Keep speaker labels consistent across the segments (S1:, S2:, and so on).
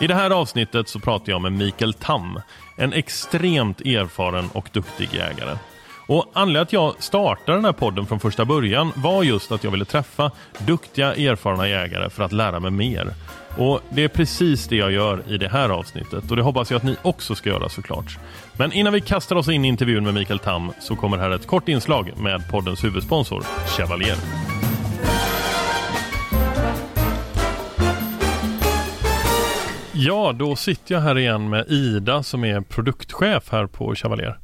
S1: I det här avsnittet så pratar jag med Mikael Tam, en extremt erfaren och duktig jägare. Och Anledningen att jag startade den här podden från första början var just att jag ville träffa duktiga, erfarna jägare för att lära mig mer. Och Det är precis det jag gör i det här avsnittet och det hoppas jag att ni också ska göra såklart. Men innan vi kastar oss in i intervjun med Mikael Tam så kommer här ett kort inslag med poddens huvudsponsor, Chevalier. Ja, då sitter jag här igen med Ida som är produktchef här på Chevalier.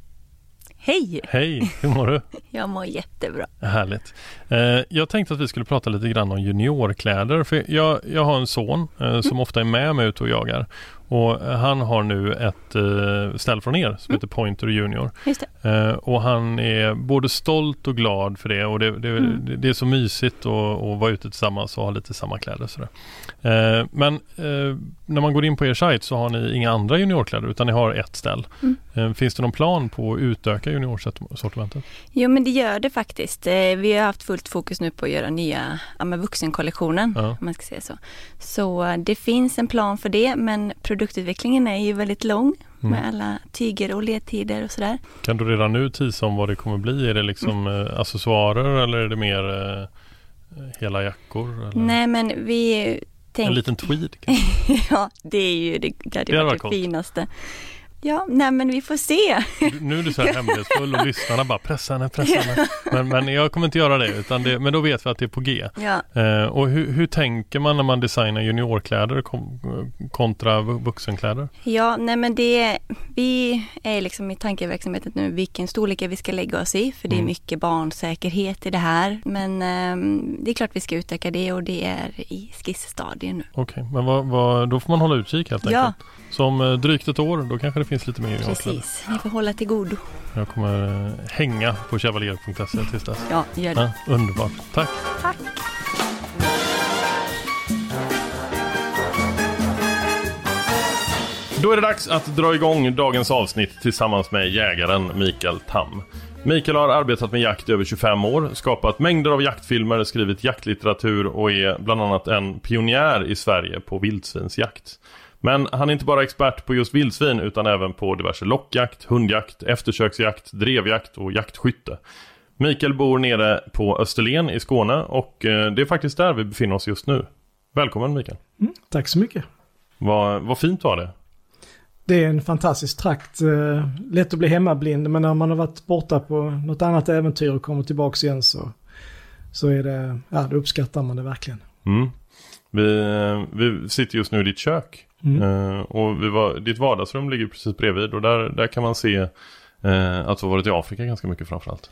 S2: Hej!
S1: Hej, hur mår du?
S2: Jag mår jättebra.
S1: Härligt. Eh, jag tänkte att vi skulle prata lite grann om juniorkläder. För jag, jag har en son eh, som ofta är med mig ute och jagar. Och han har nu ett eh, ställ från er som heter Pointer Junior. Och han är både stolt och glad för det och det, det, det, det är så mysigt att, att vara ute tillsammans och ha lite samma kläder. Sådär. Men när man går in på er sajt så har ni inga andra juniorkläder utan ni har ett ställ. Eh, finns det någon plan på att utöka juniorsortimentet?
S2: Jo men det gör det faktiskt. Eh, Vi har haft fullt fokus nu på att göra nya ja, men vuxenkollektionen,
S1: Ja.
S2: om man ska säga så. Så eh, det finns en plan för det men produktutvecklingen är ju väldigt lång med alla tyger och ledtider och sådär.
S1: Kan du redan nu tisa om vad det kommer bli? Är det liksom eh, accessoarer eller är det mer hela jackor? Eller?
S2: Nej men vi
S1: En
S2: tänker...
S1: liten tweed? kanske?
S2: ja, det är ju det, det,
S1: Det
S2: det
S1: coolt.
S2: finaste. Ja, nej men vi får se.
S1: Nu är du så här hemlighetsfull och lyssnarna bara pressa henne, pressa henne. Men, men jag kommer inte göra det, utan det, men då vet vi att det är på G.
S2: Ja.
S1: Eh, och hur, hur tänker man när man designar juniorkläder kontra vu- vuxenkläder?
S2: Ja, nej men det, vi är liksom i tankeverksamheten nu vilken storlek vi ska lägga oss i, för det är
S1: Mm.
S2: mycket barnsäkerhet i det här. Men ehm, det är klart vi ska utöka det och det är i skissstadiet nu.
S1: Okej, men vad, vad, då får man hålla utkik helt
S2: Ja.
S1: Så om eh, drygt ett år, då kanske det finns lite mer.
S2: Precis, ni får hålla till godo.
S1: Jag kommer eh, hänga på chevalier.se tills dess.
S2: Ja, gör det.
S1: Ja, underbart, tack.
S2: Tack.
S1: Då är det dags att dra igång dagens avsnitt tillsammans med jägaren Mikael Tam. Mikael har arbetat med jakt i över 25 år, skapat mängder av jaktfilmer, skrivit jaktlitteratur och är bland annat en pionjär i Sverige på vildsvinsjakt. Men han är inte bara expert på just vildsvin utan även på diverse lockjakt, hundjakt, eftersöksjakt, drevjakt och jaktskytte. Mikael bor nere på Österlen i Skåne och eh, det är faktiskt där vi befinner oss just nu. Välkommen Mikael.
S3: Tack så mycket.
S1: Vad, vad fint var det.
S3: Det är en fantastisk trakt. eh, Lätt att bli hemmablind men när man har varit borta på något annat äventyr och kommer tillbaks igen så, så är det, ja då uppskattar man det verkligen.
S1: Mm. Vi, eh, vi sitter just nu i ditt kök.
S3: Mm.
S1: Eh, och vi var, ditt vardagsrum ligger precis bredvid och där, där kan man se eh, att du har varit i Afrika ganska mycket framförallt.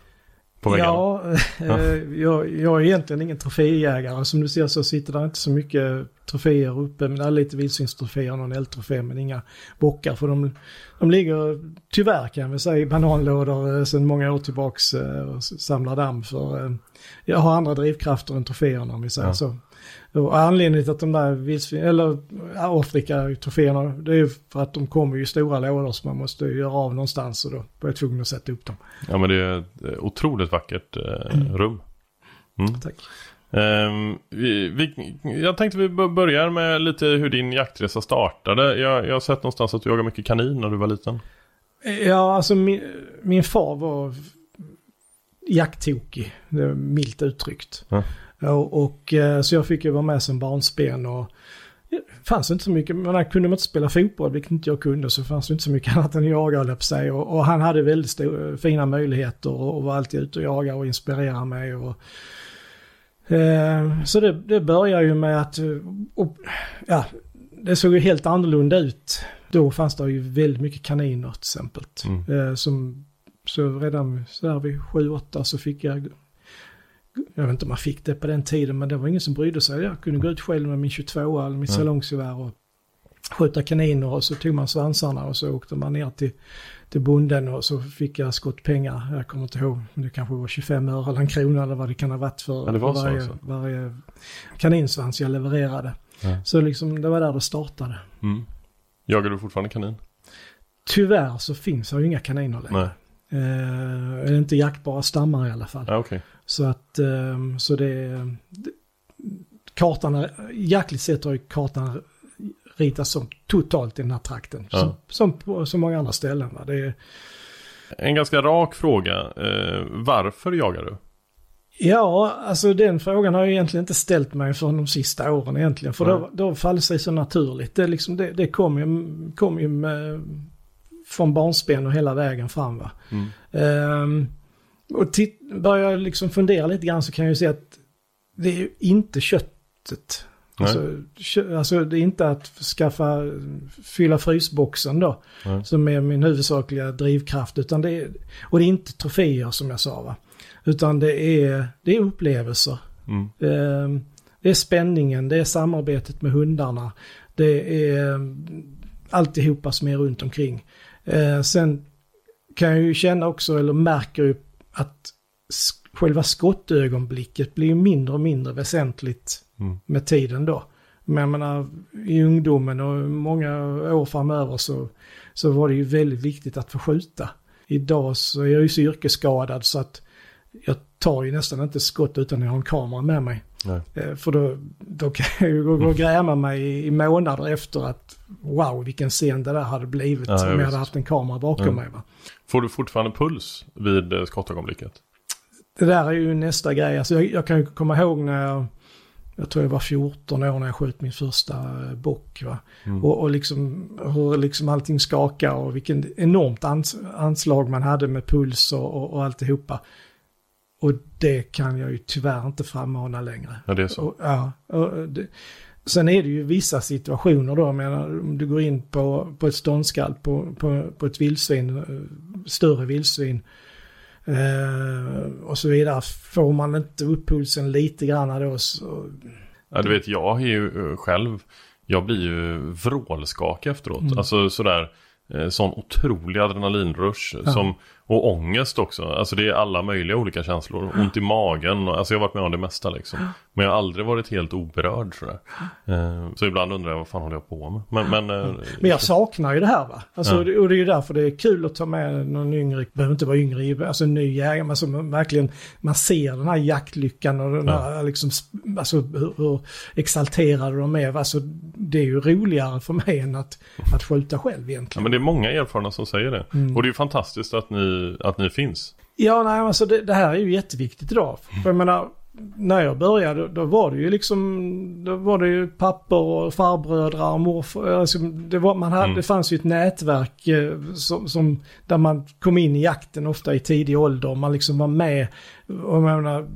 S1: På väggarna.
S3: Ja, eh, jag, jag är egentligen ingen troféjägare. Som du ser så sitter där inte så mycket troféer uppe. Men det är lite vildsvinstroféer och någon eldtrofé men inga bockar. För de, de ligger tyvärr kan väl säga i bananlådor sedan många år tillbaks och samlar damm. För jag har andra drivkrafter än troféerna om vi säger
S1: Ja.
S3: så. Och anledningen till att de där vildsvin, eller Afrika-troféerna, det är ju för att de kommer i stora lådor så man måste göra av någonstans och då var jag tvungen att sätta upp dem.
S1: Ja men det är ett eh, otroligt vackert eh, rum. Mm.
S3: Tack.
S1: Ehm, vi, vi, jag tänkte vi börjar med lite hur din jaktresa startade. Jag, jag har sett någonstans att du jagade mycket kanin när du var liten.
S3: Ja, alltså min, min far var jakttokig, milt uttryckt.
S1: Ja.
S3: Och, och eh, så jag fick ju vara med som barnsben och det fanns inte så mycket, men han kunde man inte spela fotboll, vilket inte jag kunde, så fanns det inte så mycket annat än att jaga, höll sig. Och, och han hade väldigt stor, fina möjligheter och, och var alltid ute och jaga och inspirera mig. Och, eh, så det, det började ju med att, eh, och, ja, det såg ju helt annorlunda ut. då fanns det ju väldigt mycket kaniner till exempel.
S1: Mm.
S3: Eh, som, så redan så där vid 7-8 så fick jag, jag vet inte om man fick det på den tiden, men det var ingen som brydde sig. Jag kunde gå ut själv med min 22 eller min
S1: Mm.
S3: salongsgevär och skjuta kaniner och så tog man svansarna och så åkte man ner till, till bonden och så fick jag skottpengar. Jag kommer inte ihåg, men det kanske var 25 öre eller en krona eller vad det kan ha varit för
S1: Ja, var
S3: för varje,
S1: alltså.
S3: varje kaninsvans jag levererade.
S1: Ja.
S3: Så liksom det var där det startade.
S1: Mm. Jagar du fortfarande kanin?
S3: Tyvärr så finns det ju inga kaniner längre.
S1: Nej.
S3: Eh, inte jaktbara stammar i alla fall.
S1: Ja, okej.
S3: Så att, eh, så det, kartan, är- jaktligt sett har ju kartan ritats som totalt i den här trakten.
S1: Ja.
S3: Som, som på så många andra ställen. Va? Det är,
S1: En ganska rak fråga. Eh, varför jagar du?
S3: ja, alltså den frågan har jag egentligen inte ställt mig för de sista åren egentligen. För då,
S1: Nej.
S3: då faller sig så naturligt. Det, liksom, det, det kom ju, kom ju med, från barnsben och hela vägen fram. Va?
S1: Mm.
S3: Ehm, och titt, börjar jag liksom fundera lite grann så kan jag ju se att det är ju inte köttet. Alltså, kö, alltså det är inte att skaffa, fylla frysboxen då.
S1: Nej.
S3: Som är min huvudsakliga drivkraft. Utan det är, och det är inte troféer som jag sa va. Utan det är, det är upplevelser.
S1: Mm.
S3: Ehm, det är spänningen, det är samarbetet med hundarna. Det är alltihopa som är runt omkring. Eh, sen kan jag ju känna också, eller märker ju att själva skottögonblicket blir mindre och mindre väsentligt
S1: Mm.
S3: med tiden då. Men jag menar, i ungdomen och många år framöver så, så var det ju väldigt viktigt att få skjuta. Idag så är jag ju så yrkesskadad så att jag tar ju nästan inte skott utan jag har en kamera med mig.
S1: Nej.
S3: Eh, För då, då kan jag ju gå och gräma mig i, i månader efter att wow vilken scen det där hade blivit
S1: Ja,
S3: om jag
S1: visst.
S3: hade haft en kamera bakom
S1: Ja.
S3: mig. Va?
S1: Får du fortfarande puls vid eh, skottögonblicket?
S3: Det där är ju nästa grej. Alltså jag, jag kan ju komma ihåg när jag, jag tror jag var 14 år när jag sköt min första eh, bock. Va?
S1: Mm.
S3: Och, och liksom hur liksom allting skakar och vilken enormt ans, anslag man hade med puls och, och, och alltihopa. Och det kan jag ju tyvärr inte frammana längre.
S1: Ja, det är så.
S3: Och, ja, och det, sen är det ju vissa situationer då, jag menar om du går in på, på ett ståndskall på, på, på ett vildsvin, eh, större vildsvin eh, och så vidare. Får man inte upp pulsen lite grann då så,
S1: Ja, du vet, jag är ju eh, själv, jag blir ju vrålskakig efteråt.
S3: Mm.
S1: Alltså sådär, eh, sån otrolig adrenalinrush. Som, och ångest också. Alltså det är alla möjliga olika känslor. Ont i magen, alltså jag har varit med om det mesta liksom. Men jag har aldrig varit helt oberörd sådär. Eh, så ibland undrar jag vad fan håller jag på med. Men, men, eh,
S3: Men jag saknar ju det här va. Alltså,
S1: Ja.
S3: och det- är ju därför det är kul att ta med någon yngre, behöver inte vara yngre, alltså en ny jägare, men som verkligen, man ser den här jaktlyckan och den här liksom, alltså hur, hur exalterade de är. Alltså det är ju roligare för mig än att, att skjuta själv
S1: ja,
S3: egentligen.
S1: men det är många erfarna som säger det.
S3: Mm.
S1: Och det är ju fantastiskt att ni, att ni finns.
S3: Ja, nej, alltså det, det här är ju jätteviktigt idag. För jag menar, när jag började då, var det ju liksom, då var det ju papper och farbrödrar och morfar. Alltså, det, var, man hade,
S1: Mm.
S3: det fanns ju ett nätverk eh, som, som, där man kom in i jakten ofta i tidig ålder. Man liksom var med, och menar,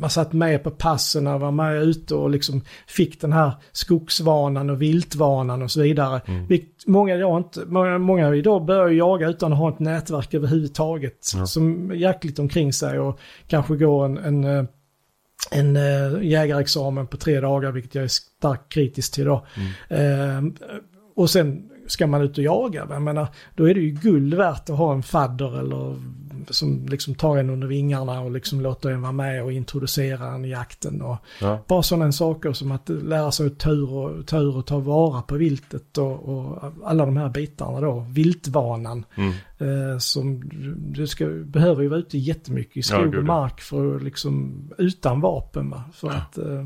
S3: man satt med på passen och var med ute och liksom fick den här skogsvanan och viltvanan och så vidare. Vilket många, idag inte, många, många idag börjar jaga utan att ha ett nätverk överhuvudtaget. Som jaktligt omkring sig och kanske går en, en eh, en äh, jägarexamen på tre dagar, vilket jag är starkt kritisk till då. Eh, och sen ska man ut och jaga. Jag menar, då är det ju guld värt att ha en fadder eller som liksom tar en under vingarna och liksom låter en vara med och introducera en i jakten. Och
S1: Ja.
S3: Bara sådana saker som att lära sig att ta ur och ta, ur och ta vara på viltet och, och alla de här bitarna då. Viltvanan.
S1: Mm.
S3: Eh, som du ska, behöver ju vara ute jättemycket i
S1: Ja,
S3: skog
S1: gud,
S3: och
S1: ja.
S3: mark för att liksom utan vapen va. För att, eh,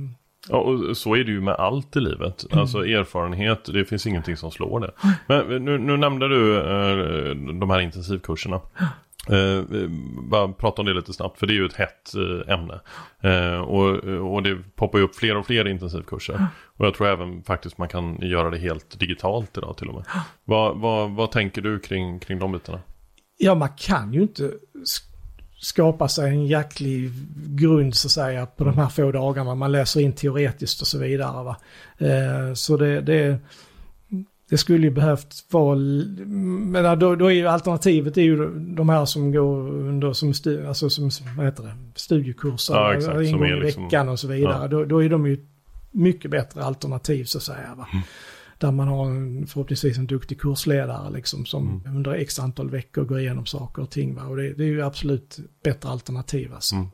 S1: Ja, och så är det ju med allt i livet.
S3: Mm.
S1: Alltså erfarenhet, det finns ingenting som slår det. Men nu, nu nämnde du eh, de här intensivkurserna. Eh, eh, bara prata om det lite snabbt, för det är ju ett hett eh, ämne. Eh, och, eh, och det poppar ju upp fler och fler intensivkurser. Och jag tror även faktiskt man kan göra det helt digitalt idag till och med. Vad, vad, vad tänker du kring, kring de bitarna?
S3: ja man kan ju inte skapa sig en jäklig grund så att säga på de här få dagarna. Man läser in teoretiskt och så vidare va. Eh, så det, det det skulle ju behövt vara, men då, då är ju alternativet är ju de här som går under som, stu, alltså som vad heter det, studiekurser,
S1: Ja, exakt,
S3: en
S1: som
S3: gång
S1: är
S3: i
S1: liksom-
S3: veckan och så vidare.
S1: ja.
S3: Då, då är de ju mycket bättre alternativ så att säga. Va?
S1: Mm.
S3: Där man har en, förhoppningsvis en duktig kursledare liksom, som
S1: Mm.
S3: under x antal veckor går igenom saker och ting. Va? Och det, det är ju absolut bättre alternativ. Alltså.
S1: Mm.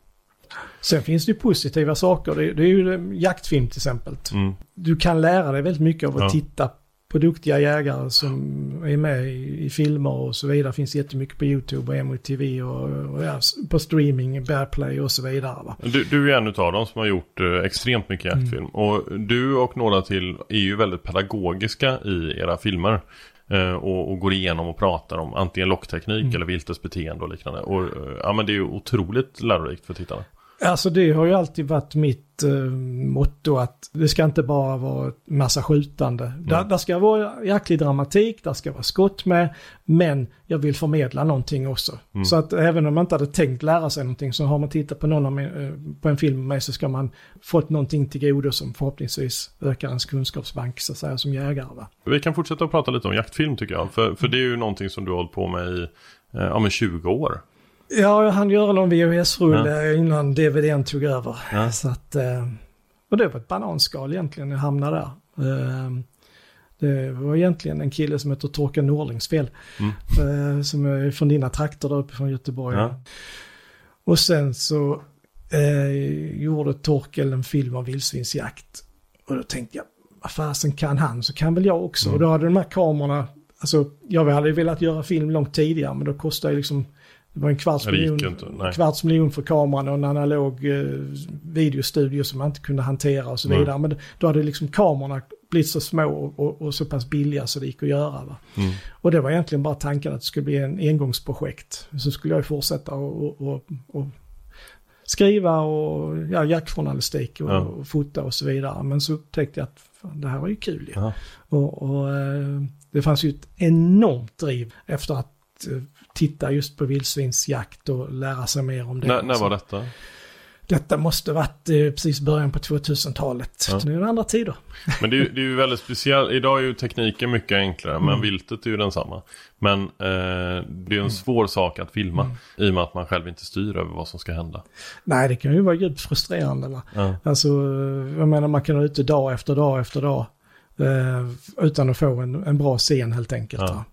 S3: Sen finns det ju positiva saker. Det, det är ju jaktfilm till exempel.
S1: Mm.
S3: Du kan lära dig väldigt mycket av att
S1: Ja.
S3: titta på duktiga jägare som är med i, i filmer och så vidare. Finns jättemycket på YouTube och MOTV och, och ja, på streaming, Bearplay och så vidare. Va?
S1: Du, du är en av dem som har gjort eh, extremt mycket jaktfilm.
S3: Mm.
S1: Och du och några till är ju väldigt pedagogiska i era filmer. Eh, och, och går igenom och pratar om antingen lockteknik
S3: Mm.
S1: eller viltets beteende och liknande. Och eh, ja men det är ju otroligt lärorikt för tittarna.
S3: Alltså det har ju alltid varit mitt eh, motto att det ska inte bara vara massa skjutande. Där, där ska vara jäklig dramatik, där ska vara skott med, men jag vill förmedla någonting också. Så att även om man inte hade tänkt lära sig någonting så har man tittat på, någon min, eh, på en film med mig så ska man fått någonting till godo som förhoppningsvis ökar ens kunskapsbank så att säga som jägare. Va?
S1: Vi kan fortsätta att prata lite om jaktfilm tycker jag. För, för det är ju någonting som du har hållit på med i eh, ja, men 20 år.
S3: Ja, jag hann göra någon VHS-rulle
S1: Ja.
S3: innan DVDn tog över.
S1: Ja.
S3: Så att, eh, och det var ett bananskal egentligen, jag hamnade där. Eh, Det var egentligen en kille som heter Torkel Norlings fel. Eh, Som är från dina trakter där uppe från Göteborg.
S1: Ja.
S3: Och sen så eh, gjorde Torkel en film om vildsvinsjakt. Och då tänkte jag, vad fasen kan han så kan väl jag också.
S1: Mm.
S3: Och då hade de här kamerorna, alltså jag hade velat göra film långt tidigare men då kostade ju liksom, det var en kvarts miljon, kvarts miljon för kameran och en analog eh, videostudio som man inte kunde hantera och så vidare. Men då hade liksom kamerorna blivit så små och, och, och så pass billiga så det gick att göra.
S1: Mm.
S3: Och det var egentligen bara tanken att det skulle bli en engångsprojekt. Så skulle jag ju fortsätta och, och, och, skriva och ja, jaktjournalistik och,
S1: Ja.
S3: och fota och så vidare. Men så tänkte jag att fan, det här var ju kul ju.
S1: Ja.
S3: Och, och eh, det fanns ju ett enormt driv efter att eh, titta just på vildsvinsjakt och lära sig mer om det.
S1: När, när var detta?
S3: Detta måste varit eh, precis början på 2000-talet.
S1: Ja.
S3: Nu är det andra tider.
S1: Men det är, det är ju väldigt speciellt. Idag är ju tekniken mycket enklare. Men
S3: Mm.
S1: viltet är ju densamma. Men eh, det är en svår sak att filma.
S3: Mm.
S1: I och med att man själv inte styr över vad som ska hända.
S3: Nej, det kan ju vara djupt frustrerande.
S1: Ja.
S3: Alltså, jag menar man kan vara ute dag efter dag efter dag. Eh, utan att få en, en bra scen helt enkelt.
S1: Ja.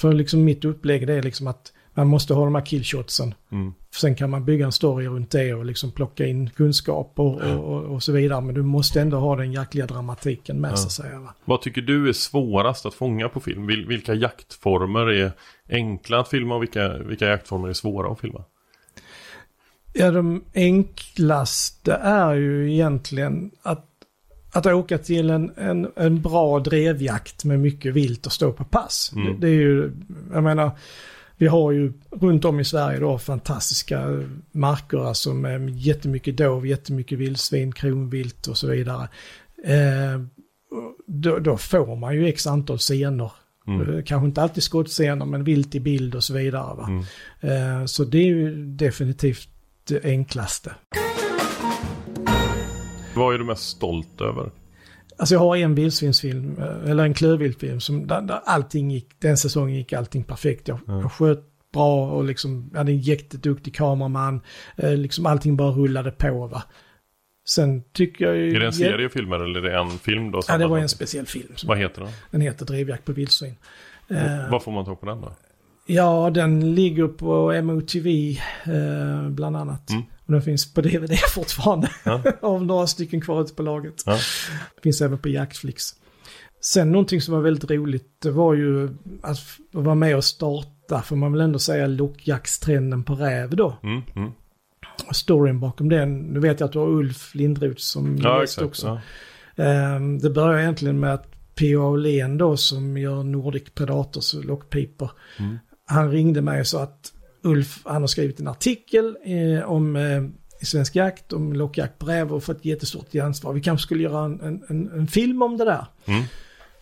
S3: För liksom mitt upplägg det är liksom att man måste ha de här killshotsen.
S1: Mm.
S3: Sen kan man bygga en story runt det och liksom plocka in kunskap och, och, och, och så vidare. Men du måste ändå ha den jäkliga dramatiken med att säga. Va?
S1: Vad tycker du är svårast att fånga på film? Vil, vilka jaktformer är enkla att filma och vilka, vilka jaktformer är svåra att filma?
S3: Ja, de enklaste är ju egentligen att, att åka till en, en, en bra drevjakt med mycket vilt och stå på pass.
S1: Mm.
S3: Det, det är ju, jag menar, vi har ju runt om i Sverige då fantastiska marker alltså med jättemycket dov, jättemycket vildsvin, kronvilt och så vidare. Eh, då, då får man ju x antal scener.
S1: Mm.
S3: Eh, Kanske inte alltid skottscener men vilt i bild och så vidare.
S1: Mm.
S3: Eh, så det är ju definitivt det enklaste.
S1: Vad är du mest stolt över?
S3: Alltså jag har en vildsvinsfilm, eh, eller en klövviltfilm, som, där, där allting gick, den säsongen gick allting perfekt. Jag, jag sköt bra och liksom, jag hade en jätteduktig kameraman, eh, liksom allting bara rullade på va. Sen tycker jag ju...
S1: Är det en serie filmer eller är det en film då?
S3: Ja, det var en speciell film.
S1: Vad heter den?
S3: den heter Drevjakt på vildsvin. Eh,
S1: Vad får man tag på den då?
S3: Ja, den ligger på MOTV eh, bland annat.
S1: Mm.
S3: Och den finns på DVD fortfarande.
S1: Ja.
S3: av några stycken kvar ute på laget.
S1: Ja.
S3: Det finns även på Jaktflix. Sen någonting som var väldigt roligt, det var ju att vara med och starta, får man väl ändå säga, lockjaktstrenden på räv då.
S1: Mm, mm.
S3: Storyn bakom den, nu vet jag att du har Ulf Lindroth som
S1: Ja, exakt.
S3: också.
S1: Ja.
S3: Ehm, det börjar egentligen med att P.O. Aulén då som gör Nordic Predators lockpipor.
S1: Mm.
S3: Han ringde mig och sa att Ulf, han har skrivit en artikel eh, om eh, Svensk Jakt, om lockjakt på räv och fått jättestort ansvar. Vi kanske skulle göra en, en, en, film om det där.
S1: Mm.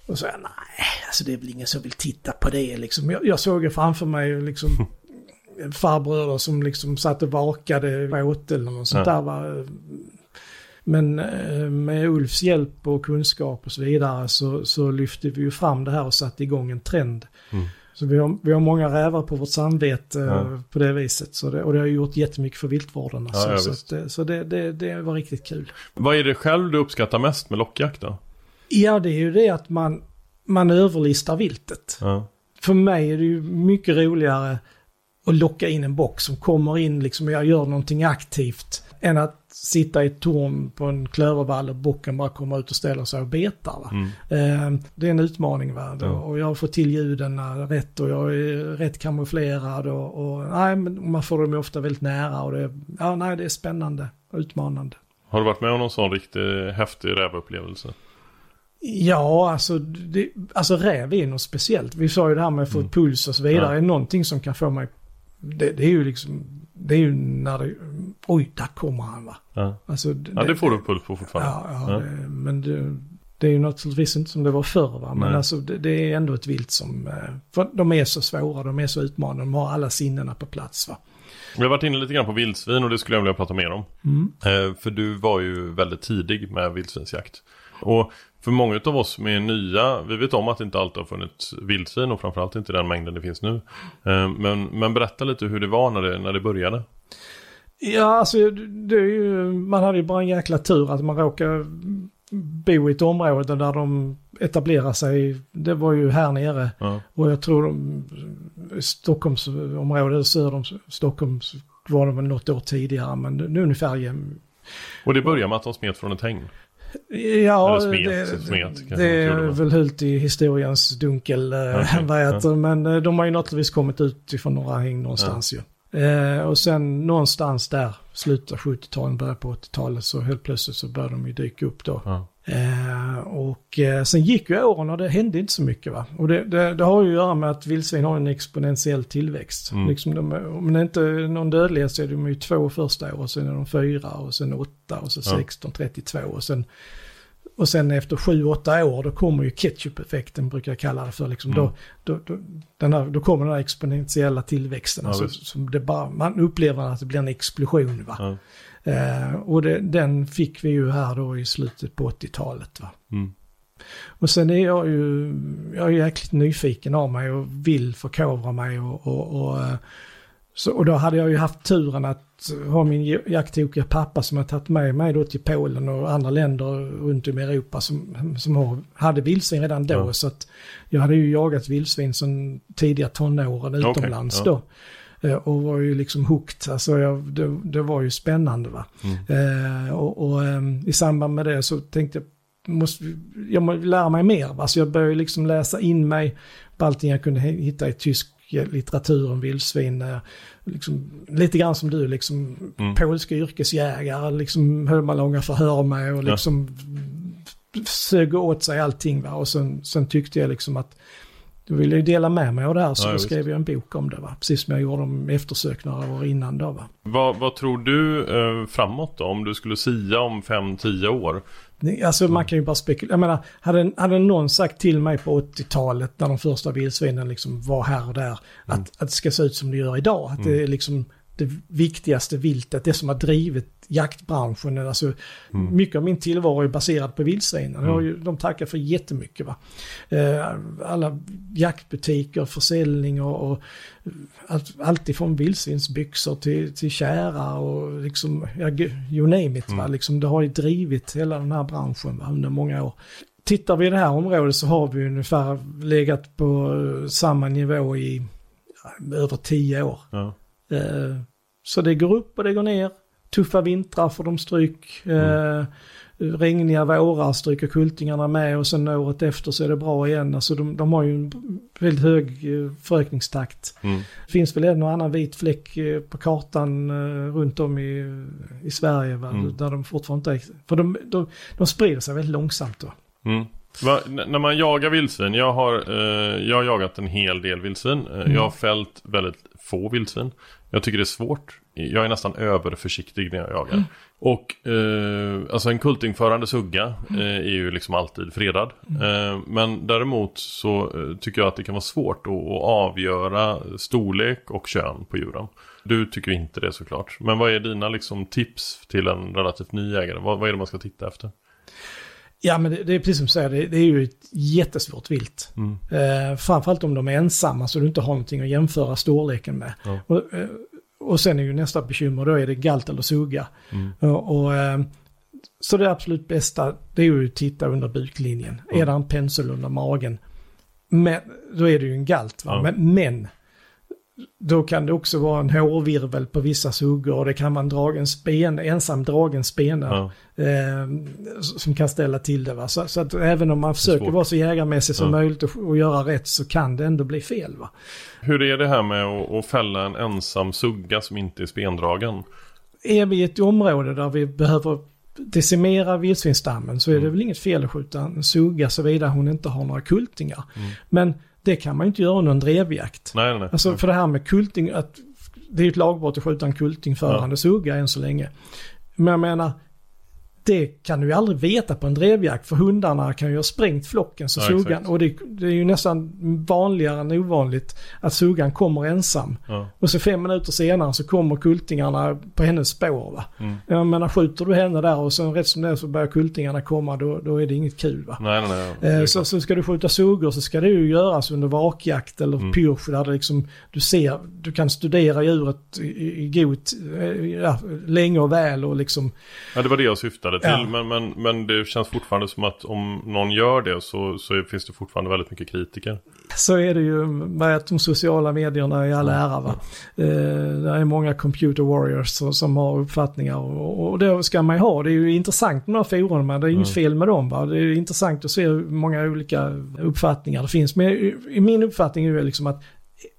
S3: Och så jag, nej, alltså det är väl ingen som vill titta på det liksom. Jag, jag såg ju framför mig liksom farbröder som liksom satt och vakade åt eller något sånt
S1: Ja.
S3: där. Va? men eh, med Ulfs hjälp och kunskap och så vidare så, så lyfte vi ju fram det här och satte igång en trend.
S1: Mm.
S3: Så vi har, vi har många rävar på vårt samvete
S1: Ja.
S3: på det viset. Så det, och det har gjort jättemycket för viltvården. Alltså,
S1: Ja,
S3: så att det, så det, det, det var riktigt kul.
S1: Vad är det själv du uppskattar mest med lockjakt då?
S3: Ja, det är ju det att man, man överlistar viltet.
S1: Ja.
S3: För mig är det ju mycket roligare att locka in en bock som kommer in liksom och jag gör någonting aktivt. Än att sitta i ett torn på en klövervall och bocken bara kommer ut och ställer sig och betar.
S1: Mm.
S3: Eh, det är en utmaning. Va?
S1: Ja.
S3: Och jag fått till ljuden rätt och jag är rätt kamouflerad. Och, och, nej, men man får dem ofta väldigt nära och det, ja, nej, det är spännande och utmanande.
S1: Har du varit med om någon sån riktigt häftig rävupplevelse?
S3: Ja, alltså, det, alltså räv är något speciellt. Vi sa ju det här med att få
S1: Mm.
S3: puls och så vidare.
S1: Ja.
S3: Är någonting som kan få mig... Det, det är ju liksom... Det är ju när det... Oj, där kommer han va.
S1: Ja,
S3: Alltså,
S1: ja det får du puls på fortfarande.
S3: Ja, ja,
S1: Ja.
S3: Det, men det, det är ju naturligtvis inte som det var förr va. Men
S1: Nej.
S3: alltså det, det är ändå ett vilt som... eh, För de är så svåra, de är så utmanande, de har alla sinnena på plats va.
S1: Vi har varit inne lite grann på vildsvin och det skulle jag vilja prata mer om.
S3: Mm.
S1: Eh, för du var ju väldigt tidig med vildsvinsjakt. Och för många av oss som är nya, vi vet om att det inte alltid har funnits vildsvin och framförallt inte den mängden det finns nu. Eh, men, men berätta lite hur det var när det, när det började.
S3: Ja, alltså det är ju, man hade ju bara en jäkla tur att man råkade bo i ett område där de etablerar sig. Det var ju här nere
S1: Ja.
S3: och jag tror de, Stockholmsområdet söder om Stockholm var de något år tidigare men nu ungefär jäm-
S1: Och det började med att de smet från ett hägn.
S3: Ja,
S1: smet,
S3: det,
S1: smet,
S3: det är väl hult i historiens dunkel, eh, heter det. Men eh, de har ju naturligtvis kommit ut ifrån några häng någonstans ju. Eh, och sen någonstans där, slutet av 70-talet, början på 80-talet, så helt plötsligt så började de ju dyka upp då.
S1: Ja.
S3: Eh, och eh, sen gick ju åren och det hände inte så mycket va. Och det, det, det har ju att göra med att vildsvin har en exponentiell tillväxt.
S1: Mm.
S3: Liksom de, om det inte är någon dödlighet så är de ju två första år, sen är de fyra och sen åtta och så
S1: Ja.
S3: 16, 32 och sen och sen efter sju, åtta år då kommer ju ketchup-effekten brukar jag kalla det för. Liksom
S1: Mm.
S3: då, då, då, den här, då kommer den här exponentiella tillväxten.
S1: Ja,
S3: alltså, som det bara, man upplever att det blir en explosion. Va?
S1: Ja.
S3: Eh, och det, den fick vi ju här då i slutet på 80-talet. Va?
S1: Mm.
S3: Och sen är jag ju, jag är jäkligt nyfiken av mig och vill förkovra mig och, och, och, eh, så, och då hade jag ju haft turen att ha min jakttokiga pappa som har tagit med mig då till Polen och andra länder runt om i Europa som, som har, hade vildsvin redan då.
S1: Ja.
S3: Så att jag hade ju jagat vildsvin sedan tidiga tonåren utomlands
S1: ja.
S3: då. Eh, Och var ju liksom hooked, alltså jag, det, det var ju spännande va.
S1: Mm.
S3: Eh, och och ehm, i samband med det så tänkte jag, måste, jag måste lära mig mer. Va? Så jag började liksom läsa in mig på allting jag kunde hitta i tysk litteratur om vildsvin. eh, Liksom, lite grann som du, liksom
S1: Mm.
S3: polska yrkesjägare, liksom höll man långa förhör med och
S1: Ja.
S3: liksom sög åt sig allting. Va? Och sen, sen tyckte jag liksom att då ville jag dela med mig av det här så
S1: Ja,
S3: då skrev jag en bok om det. Va? Precis som jag gjorde om eftersök några år innan då. Va?
S1: Vad, vad tror du eh, framåt då? Om du skulle sia om 5-10 år?
S3: Alltså man kan ju bara spekulera. Jag menar, hade, hade någon sagt till mig på 80-talet när de första vildsvinen liksom var här och där, att, att det ska se ut som det gör idag. Att det är liksom det viktigaste viltet, det som har drivit jaktbranschen. Alltså, Mycket av min tillvaro är baserad på vildsvinen. Ju, de tackar för jättemycket. Va? Eh, alla jaktbutiker, försäljning och, och allt, allt ifrån vildsvinsbyxor till, till kära och liksom, ja, you name it. Va? Liksom, det har ju drivit hela den här branschen va? under många år. Tittar vi i det här området så har vi ungefär legat på samma nivå i över tio år.
S1: Ja.
S3: Eh, Så det går upp och det går ner. Tuffa vintrar får de stryk. Eh, Regniga vårar stryker kultingarna med och sen året efter så är det bra igen. Alltså de, de har ju en väldigt hög eh, förökningstakt.
S1: Mm.
S3: Det finns väl en och annan vit fläck eh, på kartan eh, runt om i, i Sverige va?
S1: Mm.
S3: där de fortfarande inte för de, de, de sprider sig väldigt långsamt då.
S1: Mm. Va, när man jagar vildsvin, jag har, eh, jag har jagat en hel del vildsvin. Eh, Jag har fällt väldigt få vildsvin. Jag tycker det är svårt. Jag är nästan överförsiktig när jag jagar. Och eh, alltså en kultingförande sugga eh, är ju liksom alltid fredad. Eh, men däremot så eh, tycker jag att det kan vara svårt att, att avgöra storlek och kön på djuren. Du tycker inte det såklart. Men vad är dina liksom, tips till en relativt ny jägare? Vad, vad är det man ska titta efter?
S3: Ja, men det, det är precis som du säger, det, det är ju ett jättesvårt vilt. Eh, framförallt om de är ensamma så du inte har någonting att jämföra storleken med.
S1: Ja.
S3: Och, eh, och sen är ju nästa bekymmer, då är det galt eller sugga. Och, och, eh, så det absolut bästa, det är ju att titta under buklinjen. Är det en pensel under magen? Men, då är det ju en galt. Va?
S1: Ja.
S3: Men, men då kan det också vara en hårvirvel på vissa suggor och det kan vara en dragen spen, ensam dragen spene
S1: Ja.
S3: eh, som kan ställa till det. Va? Så, så att även om man försöker vara så jägarmässig som
S1: Ja.
S3: möjligt och, och göra rätt så kan det ändå bli fel. Va?
S1: Hur är det här med att, att fälla en ensam sugga som inte är spendragen?
S3: Är vi i ett område där vi behöver decimera vildsvinsstammen så är det väl inget fel att skjuta en sugga såvida hon inte har några kultingar. Men det kan man ju inte göra en drevjakt.
S1: Nej, nej.
S3: Alltså för det här med kulting, att det är ju ett lagbrott att skjuta en kultingförande sugga än så länge. Men jag menar, det kan du ju aldrig veta på en drevjakt för hundarna kan ju ha sprängt flocken så
S1: Ja, exakt.
S3: och det, det är ju nästan vanligare än ovanligt att suggan kommer ensam.
S1: Ja.
S3: Och så fem minuter senare så kommer kultingarna på hennes spår va.
S1: Mm.
S3: Jag menar skjuter du henne där och sen rätt som det är så börjar kultingarna komma då, då är det inget kul va.
S1: Nej, nej, nej.
S3: Eh, Så, så ska du skjuta suggor så ska det ju göras under vakjakt eller
S1: Mm.
S3: pyrsch där det liksom, du ser, du kan studera djuret i, i god, eh, ja, länge och väl och liksom,
S1: Ja, det var det jag syftade till.
S3: Ja.
S1: Men, men, men det känns fortfarande som att om någon gör det så, så finns det fortfarande väldigt mycket kritiker.
S3: så är det ju med de sociala medierna i all ära va. Eh, det är många computer warriors som, som har uppfattningar och, och det ska man ju ha. Det är ju intressant med de här forumen, det är inget fel med dem va. Det är intressant att se hur många olika uppfattningar det finns. Men i, i min uppfattning är det liksom att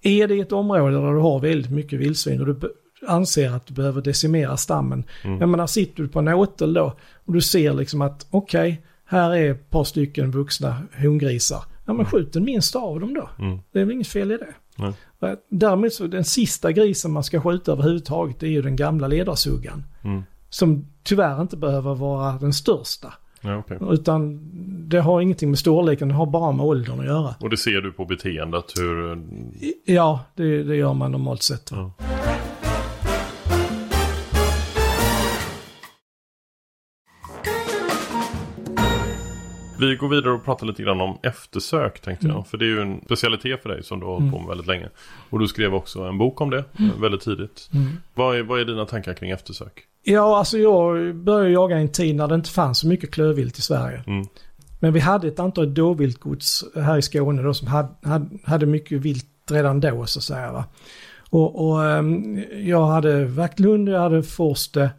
S3: är det ett område där du har väldigt mycket vildsvin och du anser att du behöver decimera stammen. Jag menar sitter du på en åtel då och du ser liksom att okej, här är ett par stycken vuxna hongrisar. Ja men skjut den minsta av dem då.
S1: Mm.
S3: Det är väl inget fel i det.
S1: Nej.
S3: Va? Däremot så den sista grisen man ska skjuta överhuvudtaget är ju den gamla ledarsuggan.
S1: Mm.
S3: Som tyvärr inte behöver vara den största.
S1: Ja, okej.
S3: Utan det har ingenting med storleken, det har bara med åldern att göra.
S1: Och det ser du på beteendet hur...
S3: Ja, det, det gör man normalt sett.
S1: Ja. Vi går vidare och pratar lite grann om eftersök tänkte jag. För det är ju en specialitet för dig som du har hållit på med väldigt länge. Och du skrev också en bok om det eh, väldigt tidigt. Vad, är, vad är dina tankar kring eftersök?
S3: Ja, alltså jag började jaga i en tid när det inte fanns så mycket klövvilt i Sverige.
S1: Mm.
S3: Men vi hade ett antal dåviltgods här i Skåne då som hade, hade, hade mycket vilt redan då så att säga. Va? Och, och ehm, jag hade Vaktlund, jag hade Forste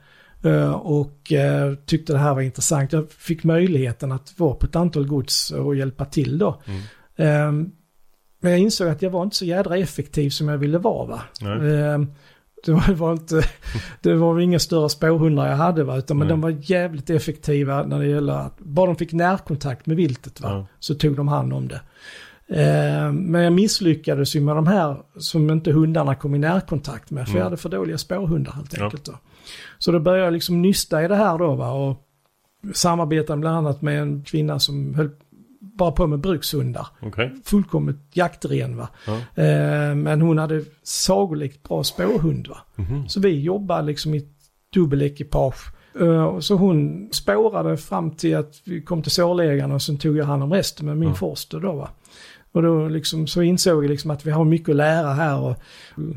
S3: och eh, tyckte det här var intressant. Jag fick möjligheten att vara på ett antal gods och hjälpa till då. Ehm, men jag insåg att jag var inte så jädra effektiv som jag ville vara. Va? Ehm, det var, var inte, det var inga större spårhundar jag hade va, utan men de var jävligt effektiva när det gäller att, bara de fick närkontakt med viltet va,
S1: Ja.
S3: så tog de hand om det. Eh, men jag misslyckades ju med de här som inte hundarna kom i närkontakt med, för jag hade för dåliga spårhundar helt
S1: Mm. Ja.
S3: Så då började jag liksom nysta i det här då va, och samarbetade bland annat med en kvinna som höll bara på med brukshundar
S1: Okej.
S3: fullkomligt jaktren va.
S1: Ja.
S3: Eh, men hon hade sagolikt bra spårhund va.
S1: Mhm.
S3: Så vi jobbade liksom i dubbelekipage. Eh, så hon spårade fram till att vi kom till sårlägaren och sen tog jag hand om resten med min
S1: Ja.
S3: forster då va. Och då liksom, så insåg jag liksom att vi har mycket att lära här och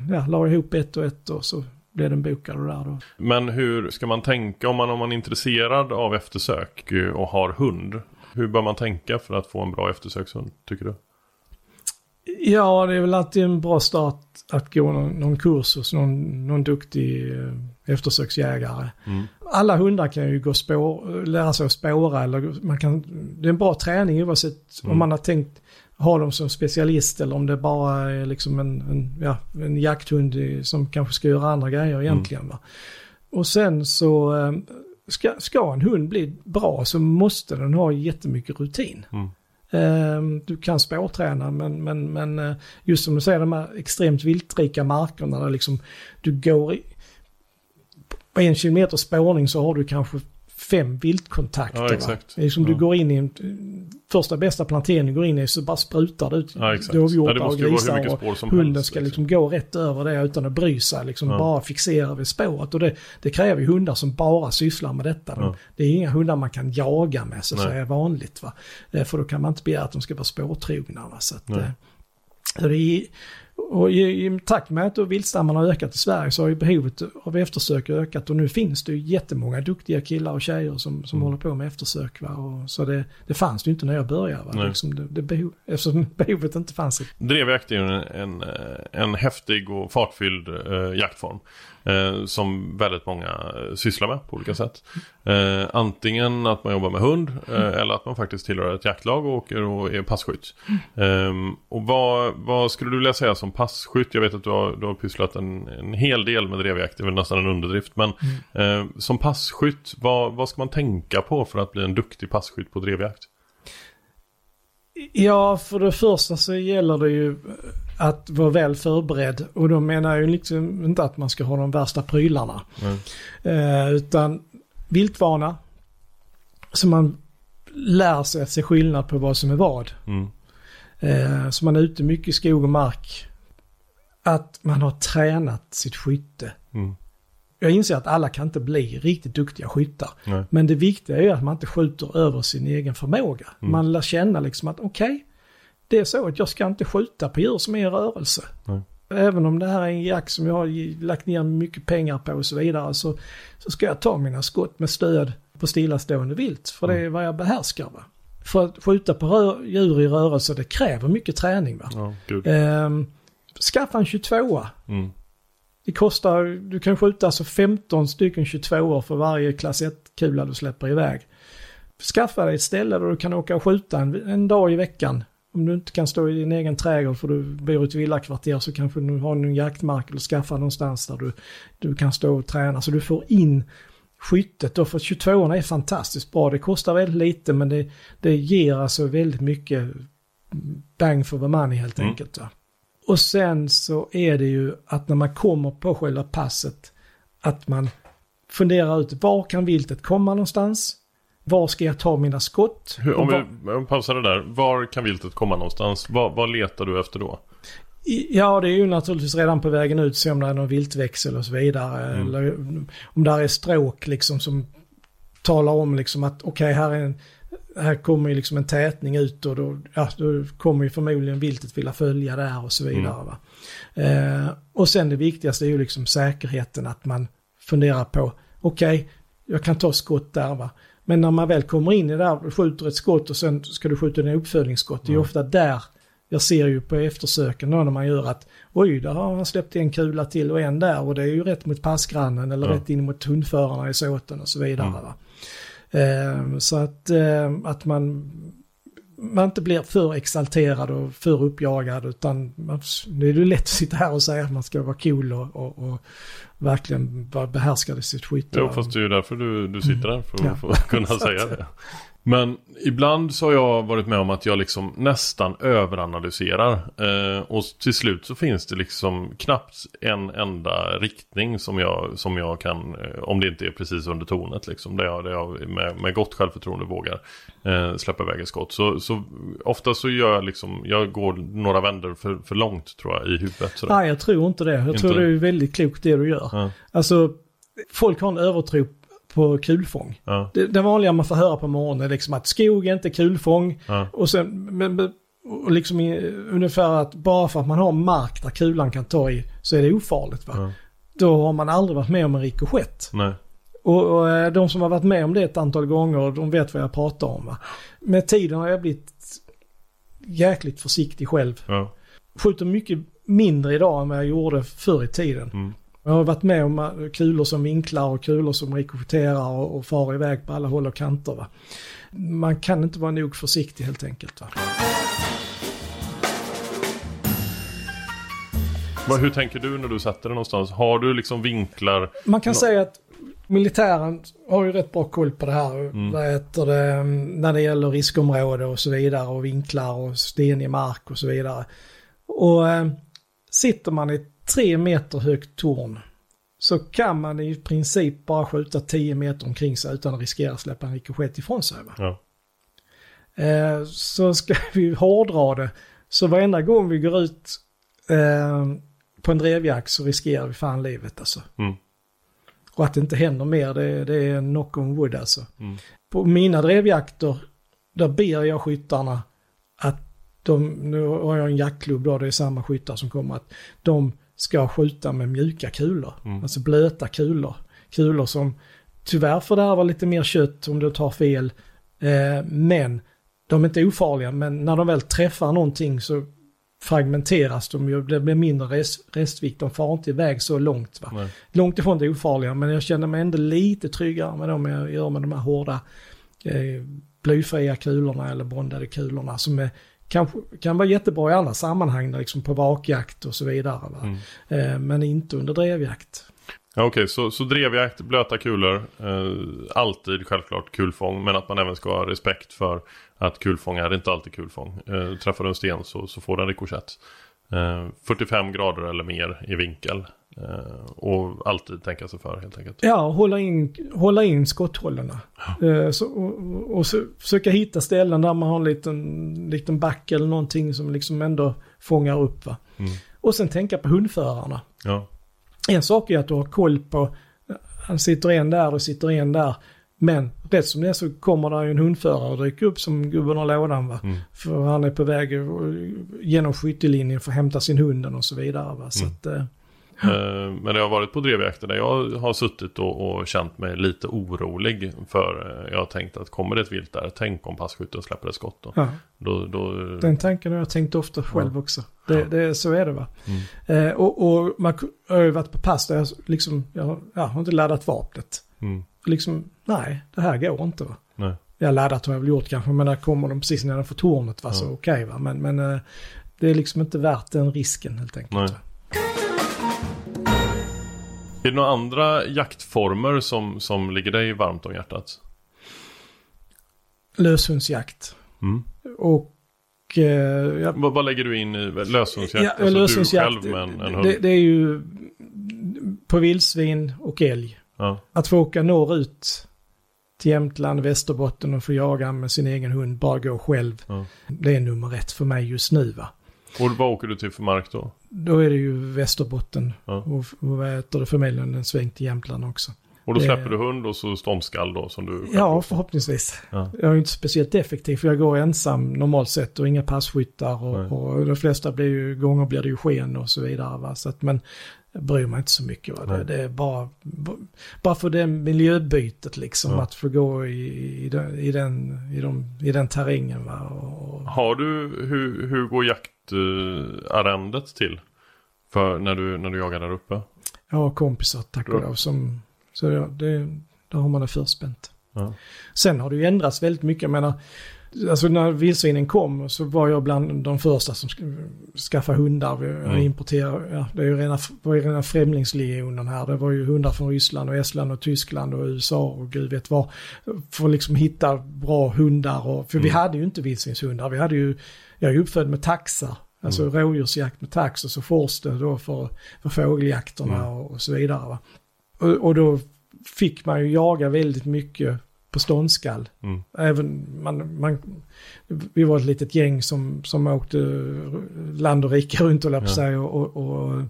S3: ja, la ihop ett och ett och så blev den bokad och där då.
S1: Men hur ska man tänka om man, om man är intresserad av eftersök och har hund? Hur bör man tänka för att få en bra eftersökshund, tycker du?
S3: Ja, det är väl alltid en bra start att gå någon, någon kurs hos någon, någon duktig eh, eftersöksjägare.
S1: Mm.
S3: Alla hundar kan ju gå spår, lära sig att spåra eller man kan, det är en bra träning oavsett
S1: Mm.
S3: om man har tänkt ha dem som specialist eller om det bara är liksom en, en, ja, en jakthund som kanske ska göra andra grejer egentligen. Va? Och sen så eh, ska, ska en hund bli bra så måste den ha jättemycket rutin.
S1: Mm.
S3: Ehm, Du kan spårträna men, men, men eh, just som du säger de här extremt viltrika markerna där liksom du går i, på en kilometer spårning så har du kanske fem viltkontakter.
S1: Ja, exakt.
S3: Det är som
S1: Ja.
S3: du går in i en första bästa plantering du går in i så bara sprutar det ut
S1: Ja,
S3: dovhjortar
S1: Ja,
S3: och grisar och hunden
S1: helst,
S3: ska
S1: liksom.
S3: liksom gå rätt över det utan att bry sig. Liksom
S1: Ja.
S3: bara fixera vid spåret. Och det, det kräver ju hundar som bara sysslar med detta. De. Det är inga hundar man kan jaga med så att säga vanligt. Va? Eh, För då kan man inte begära att de ska vara spårtrogna. Va? Så att, eh, så det är, och i, i takt med att viltstammarna har ökat i Sverige så har ju behovet av eftersök ökat och nu finns det ju jättemånga duktiga killar och tjejer som, som
S1: Mm.
S3: håller på med eftersök. Va? Och, så det, det fanns det ju inte när jag började. Va? Liksom det, det behov, eftersom behovet inte fanns.
S1: Drevjakt är ju en, en, eh, en häftig och fartfylld eh, jaktform. Eh, som väldigt många eh, sysslar med på olika sätt. Eh, antingen att man jobbar med hund eh, eller att man faktiskt tillhör ett jaktlag och åker och är passkytt. Eh, och vad, vad skulle du vilja säga som passkytt? Jag vet att du har, du har pysslat en, en hel del med drevjakt, det är väl nästan en underdrift. Men eh, som passkytt, vad, vad ska man tänka på för att bli en duktig passkytt på drevjakt?
S3: Ja, för det första så gäller det ju att vara väl förberedd. Och då menar jag ju liksom inte att man ska ha de värsta prylarna. Eh, utan viltvana. Så man lär sig att se skillnad på vad som är vad.
S1: Mm.
S3: Eh, så man är ute mycket i skog och mark. Att man har tränat sitt skytte.
S1: Mm.
S3: Jag inser att alla kan inte bli riktigt duktiga skyttar.
S1: Nej.
S3: Men det viktiga är att man inte skjuter över sin egen förmåga.
S1: Mm.
S3: Man lär känna liksom att okej, det är så att jag ska inte skjuta på djur som är i rörelse.
S1: Nej.
S3: Även om det här är en jakt som jag har lagt ner mycket pengar på och så vidare så, så ska jag ta mina skott med stöd på stillastående vilt. För det är
S1: Mm.
S3: vad jag behärskar. Va? För att skjuta på rör, djur i rörelse det kräver mycket träning. Va?
S1: Ja.
S3: Ehm, skaffa en 22
S1: Mm.
S3: det kostar, du kan skjuta alltså 15 stycken 22 för varje klass 1-kula du släpper iväg. Skaffa dig ett ställe där du kan åka och skjuta en, en dag i veckan. Om du inte kan stå i din egen trädgård för du bor i ett villakvarter så kanske du har en jaktmark eller skaffa någonstans där du, du kan stå och träna. Så du får in skyttet då, för 22 är fantastiskt bra. Det kostar väldigt lite men det, det ger alltså väldigt mycket bang for the money helt
S1: Mm.
S3: enkelt. Va? Och sen så är det ju att när man kommer på själva passet att man funderar ut var kan viltet komma någonstans? Var ska jag ta mina skott?
S1: Hur, om
S3: var-
S1: vi om vi pausar det där. Var kan viltet komma någonstans? Vad, vad letar du efter då?
S3: Ja, det är ju naturligtvis redan på vägen ut se om det är någon viltväxel och så vidare.
S1: Mm.
S3: Eller om där är stråk liksom som talar om liksom att okej, här, är en, här kommer ju liksom en tätning ut och då, ja, då kommer ju förmodligen viltet vilja följa där och så vidare.
S1: Mm.
S3: Eh, och sen det viktigaste är ju liksom säkerheten, att man funderar på okej, jag kan ta skott där va. Men när man väl kommer in i det där och skjuter ett skott och sen ska du skjuta en uppföljningsskott, det är
S1: Mm.
S3: ofta där jag ser ju på eftersöken då när man gör att oj, där har han släppt en kula till och en där och det är ju rätt mot passgrannen eller
S1: Ja.
S3: rätt in mot hundförarna i såten och så vidare.
S1: Mm.
S3: Eh, så att, eh, att man, man inte blir för exalterad och för uppjagad utan man, det är ju lätt att sitta här och säga att man ska vara cool och, och, och verkligen i sitt skytte.
S1: Jo, fast det är ju därför du, du sitter där. För att
S3: Ja.
S1: få kunna
S3: att-
S1: säga det. Men ibland så har jag varit med om att jag liksom nästan överanalyserar. Eh, och till slut så finns det liksom knappt en enda riktning som jag, som jag kan, eh, om det inte är precis under tornet liksom. Där jag, där jag med, med gott självförtroende vågar eh, släppa iväg ett skott. Så, så ofta så gör jag liksom, jag går några vändor för, för långt tror jag i huvudet. Sådär.
S3: Nej, jag tror inte det. Jag
S1: Inte?
S3: tror det är väldigt klokt det du gör.
S1: Ja,
S3: Alltså, folk har en övertro på kulfång.
S1: ja,
S3: Det, det vanliga man får höra på morgonen är liksom att skog är inte kulfång.
S1: ja,
S3: Och sen, men, men, och liksom i, ungefär att bara för att man har mark där kulan kan ta i så är det ofarligt va.
S1: ja.
S3: Då har man aldrig varit med om en rikoschett.
S1: Nej.
S3: Och, och eh, de som har varit med om det ett antal gånger, de vet vad jag pratar om va. Med tiden har jag blivit jäkligt försiktig själv.
S1: Ja.
S3: Skjuter mycket mindre idag än vad jag gjorde förr i tiden.
S1: Mm.
S3: Jag har varit med om eh, kulor som vinklar och kulor som rikoschetterar och, och far iväg på alla håll och kanter. Va? Man kan inte vara nog försiktig helt enkelt. Va?
S1: Vad, hur tänker du när du sätter den någonstans? Har du liksom vinklar?
S3: Man kan säga att militären har ju rätt bra koll på det här.
S1: Mm.
S3: Det, när det gäller riskområde och så vidare och vinklar och stenig mark och så vidare. Och eh, sitter man i ett tre meter högt torn så kan man i princip bara skjuta 10 meter omkring sig utan att riskera att släppa en rikoschett ifrån sig.
S1: Ja.
S3: Eh, så ska vi hårdra det. Så varenda gång vi går ut eh, på en drevjakt så riskerar vi fan livet alltså.
S1: Mm.
S3: Och att det inte händer mer, det, det är knock on wood alltså.
S1: Mm.
S3: På mina drevjakter, där ber jag skyttarna att de, nu har jag en jaktklubb då, det är samma skyttar som kommer, att de ska skjuta med mjuka kulor.
S1: Mm.
S3: Alltså blöta kulor. Kulor som tyvärr fördärvar lite mer kött om du tar fel. Eh, men de är inte ofarliga, men när de väl träffar någonting så fragmenteras de ju, det blir mindre rest, restvikt, de far inte iväg så långt. Va?
S1: Nej.
S3: Långt ifrån det ofarliga, men jag känner mig ändå lite tryggare med dem jag gör med de här hårda eh, blyfria kulorna eller bondade kulorna som är, kanske, kan vara jättebra i andra sammanhang, liksom på vakjakt och så vidare. Va?
S1: Mm.
S3: Eh, men inte under drevjakt.
S1: Ja, Okej, så, så drevjakt, blöta kulor, eh, alltid självklart kulfång, men att man även ska ha respekt för att kulfång är inte alltid kulfång. Eh, träffar du en sten så, så får den rikoschett. Eh, 45 grader eller mer i vinkel. Eh, och alltid tänka sig för helt enkelt.
S3: Ja, hålla in, hålla in skotthållarna. Eh, så, och, och så, försöka hitta ställen där man har en liten, liten back eller någonting som liksom ändå fångar upp. Va?
S1: Mm.
S3: Och sen tänka på hundförarna.
S1: Ja,
S3: En sak är att du har koll på, han sitter en där och sitter en där. Men rätt som det är så kommer det en hundförare och dyker upp som gubben har lådan va.
S1: Mm.
S3: För han är på väg eh, genom skyttelinjen för att hämta sin hunden och så vidare va. Så
S1: Mm.
S3: att, eh,
S1: Men det har varit på drevjakter där jag har suttit och, och känt mig lite orolig för eh, jag har tänkt att kommer det ett vilt där, tänk om passkytten släpper ett skott då.
S3: ja.
S1: då, då
S3: Den tanken har jag tänkt ofta själv också. Det,
S1: Ja.
S3: det, så är det va.
S1: Mm.
S3: Eh, och, och man har ju varit på pass där jag liksom, jag, har- jag har inte laddat vapnet.
S1: mm,
S3: Liksom, nej, det här går inte va.
S1: nej.
S3: Jag laddat har jag väl gjort kanske, men där kommer de precis nedanför tornet va, så
S1: Ja.
S3: okej va. Men, men eh, det är liksom inte värt den risken helt enkelt.
S1: Nej.
S3: va.
S1: Är det några andra jaktformer som, som ligger dig varmt om hjärtat?
S3: Löshundsjakt.
S1: Mm.
S3: Och eh, jag,
S1: Vad, vad lägger du in i löshundsjakt?
S3: Ja,
S1: alltså
S3: löshundsjakt,
S1: du själv med en, en hund?
S3: det, det är ju på vildsvin och älg.
S1: Ja.
S3: Att få åka norrut till Jämtland, Västerbotten och få jaga med sin egen hund, bara gå själv.
S1: Ja.
S3: Det är nummer ett för mig just nu va.
S1: Och vad åker du till för mark då?
S3: Då är det ju Västerbotten
S1: Ja.
S3: och, och heter det, förmodligen en sväng till Jämtland också.
S1: Och då släpper du hund och så ståndskall då som du
S3: Ja, förhoppningsvis.
S1: Ja.
S3: Jag är inte speciellt effektiv för jag går ensam normalt sett och inga passkyttar och, och de flesta blir ju, gånger blir det ju sken och så vidare. Va? Så att, men bryr mig inte så mycket. Va? Det, det är bara, bara för det miljöbytet liksom,
S1: Ja.
S3: att få gå i, i, den, i, den, i, de, i den terrängen. Va? Och,
S1: Har du, hur, hur går jaktarrendet till? För när du, när du jagar där uppe?
S3: jag har kompisar, tack och lov, som, så det, det, där har man det förspänt.
S1: Ja.
S3: Sen har det ju ändrats väldigt mycket. Jag menar, alltså när vildsvinen kom så var jag bland de första som sk- skaffade hundar. Vi
S1: Mm.
S3: importerade, ja, det är ju rena, var ju rena främlingslegionen här. Det var ju hundar från Ryssland och Estland och Tyskland och USA och gud vet vad. För att liksom hitta bra hundar och, för vi
S1: Mm.
S3: hade ju inte vildsvinshundar. Vi hade ju, jag är ju uppfödd med taxar. Alltså
S1: Mm.
S3: rådjursjakt med tax och så forsten då för, för fågeljakterna
S1: Mm.
S3: och, och så vidare. Och, och då fick man ju jaga väldigt mycket på ståndskall.
S1: Mm.
S3: Även man, man, vi var ett litet gäng som, som åkte land och rike runt och
S1: Ja.
S3: sig och, och, och,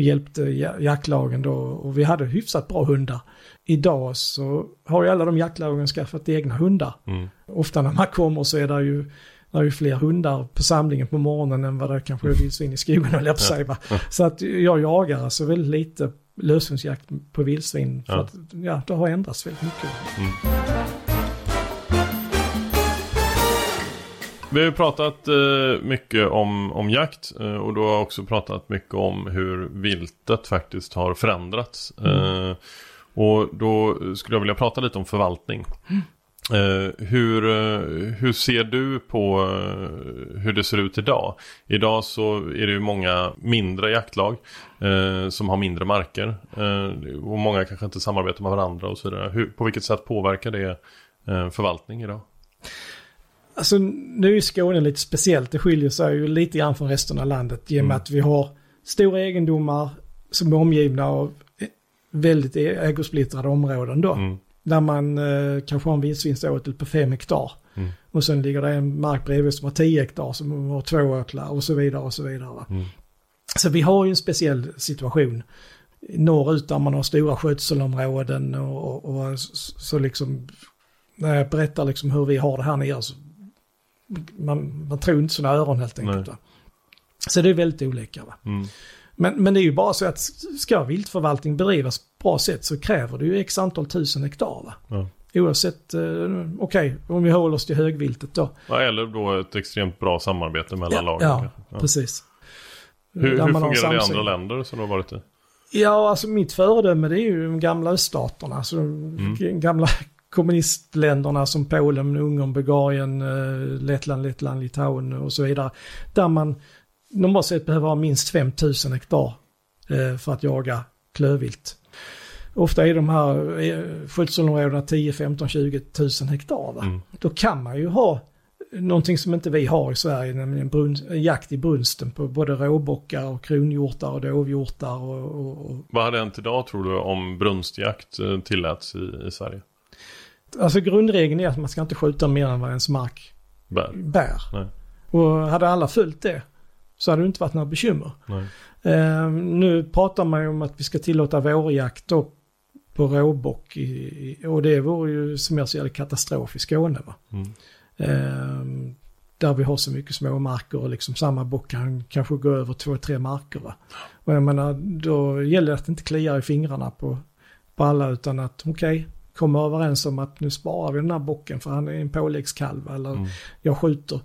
S3: hjälpte ja- jaktlagen då. Och vi hade hyfsat bra hundar. Idag så har ju alla de jaktlagen skaffat egna hundar.
S1: Mm.
S3: Ofta när man kommer så är det ju, det är ju fler hundar på samlingen på morgonen än vad det kanske är vildsvin i skogen höll jag på. Så att jag jagar alltså väldigt lite löshundsjakt på vildsvin. För
S1: Ja.
S3: att ja, det har ändrats väldigt mycket.
S1: Vi har pratat eh, mycket om, om jakt eh, och du har också pratat mycket om hur viltet faktiskt har förändrats. Eh, och då skulle jag vilja prata lite om förvaltning. Eh, hur, eh, hur ser du på eh, hur det ser ut idag? Idag så är det ju många mindre jaktlag som har mindre marker. Och många kanske inte samarbetar med varandra och så vidare. Hur, på vilket sätt påverkar det förvaltning idag?
S3: Alltså nu är Skåne lite speciellt. Det skiljer sig ju lite grann från resten av landet. I och med
S1: Mm.
S3: att vi har stora egendomar som är omgivna av väldigt ägosplittrade områden då.
S1: Mm.
S3: Där man eh, kanske har en vildsvinsåtel på fem hektar.
S1: Mm.
S3: Och sen ligger det en mark bredvid som har 10 hektar som har två åtlar och så vidare och så vidare.
S1: Mm.
S3: Så vi har ju en speciell situation norrut där man har stora skötselområden och, och, och så, liksom när jag berättar liksom hur vi har det här nere så man, man tror inte sina öron helt enkelt. Så det är väldigt olika. Va?
S1: Mm.
S3: Men, men det är ju bara så att ska viltförvaltning bedrivas på bra sätt så kräver det ju x antal tusen hektar. Va?
S1: Ja.
S3: Oavsett, eh, okej, om vi håller oss till högviltet då.
S1: Ja, eller då ett extremt bra samarbete mellan lagen.
S3: ja.
S1: Ja.
S3: precis.
S1: Hur, hur fungerar det i andra länder som du har varit i?
S3: Ja, alltså mitt föredöme det är ju de gamla öststaterna. Alltså de gamla kommunistländerna som Polen, Ungern, Bulgarien, eh, Lettland, Lettland, Litauen och så vidare. Där man normalt sett behöver ha minst 5000 hektar eh, för att jaga klövvilt. Ofta är de här eh, skötselområdena 10, 15, 20 000 hektar.
S1: Mm.
S3: Då kan man ju ha någonting som inte vi har i Sverige, nämligen brun, jakt i brunsten på både råbockar och kronhjortar och dovhjortar och, och, och
S1: Vad hade hänt idag tror du om brunstjakt eh, tilläts i, i Sverige?
S3: Alltså grundregeln är att man ska inte skjuta mer än vad ens mark
S1: Bär?
S3: bär. Och hade alla följt det så hade det inte varit några bekymmer. Eh, nu pratar man ju om att vi ska tillåta vårjakt då på råbock i, och det vore ju som jag ser det katastrof i Skåne. Va?
S1: Mm.
S3: Eh, där vi har så mycket små marker och liksom samma bock kan kanske gå över två, tre marker. Va? Och jag menar, då gäller det att inte kliar i fingrarna på, på alla utan att okej, komma överens om att nu sparar vi den här bocken för han är en påläggskalv eller
S1: Mm.
S3: jag skjuter.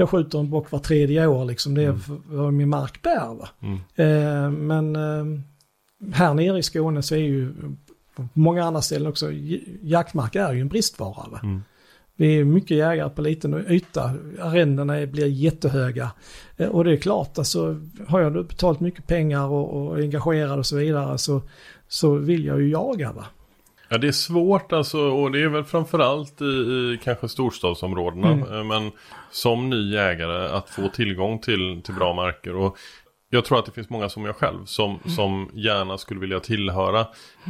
S3: Jag skjuter en bock var tredje år liksom, det är
S1: Mm.
S3: vad min mark bär. Va?
S1: Mm.
S3: Eh, men eh, här nere i Skåne så är ju på många andra ställen också, jaktmark är ju en bristvara. Va?
S1: Mm.
S3: Vi är mycket jägare på liten yta, arrendena blir jättehöga. Eh, och det är klart, alltså, har jag betalt mycket pengar och, och engagerad och så vidare så, så vill jag ju jaga. Va?
S1: Ja det är svårt alltså och det är väl framförallt i, i kanske storstadsområdena.
S3: Mm.
S1: eh, Men som ny jägare att få tillgång till, till bra marker. Och jag tror att det finns många som jag själv som,
S3: Mm.
S1: som gärna skulle vilja tillhöra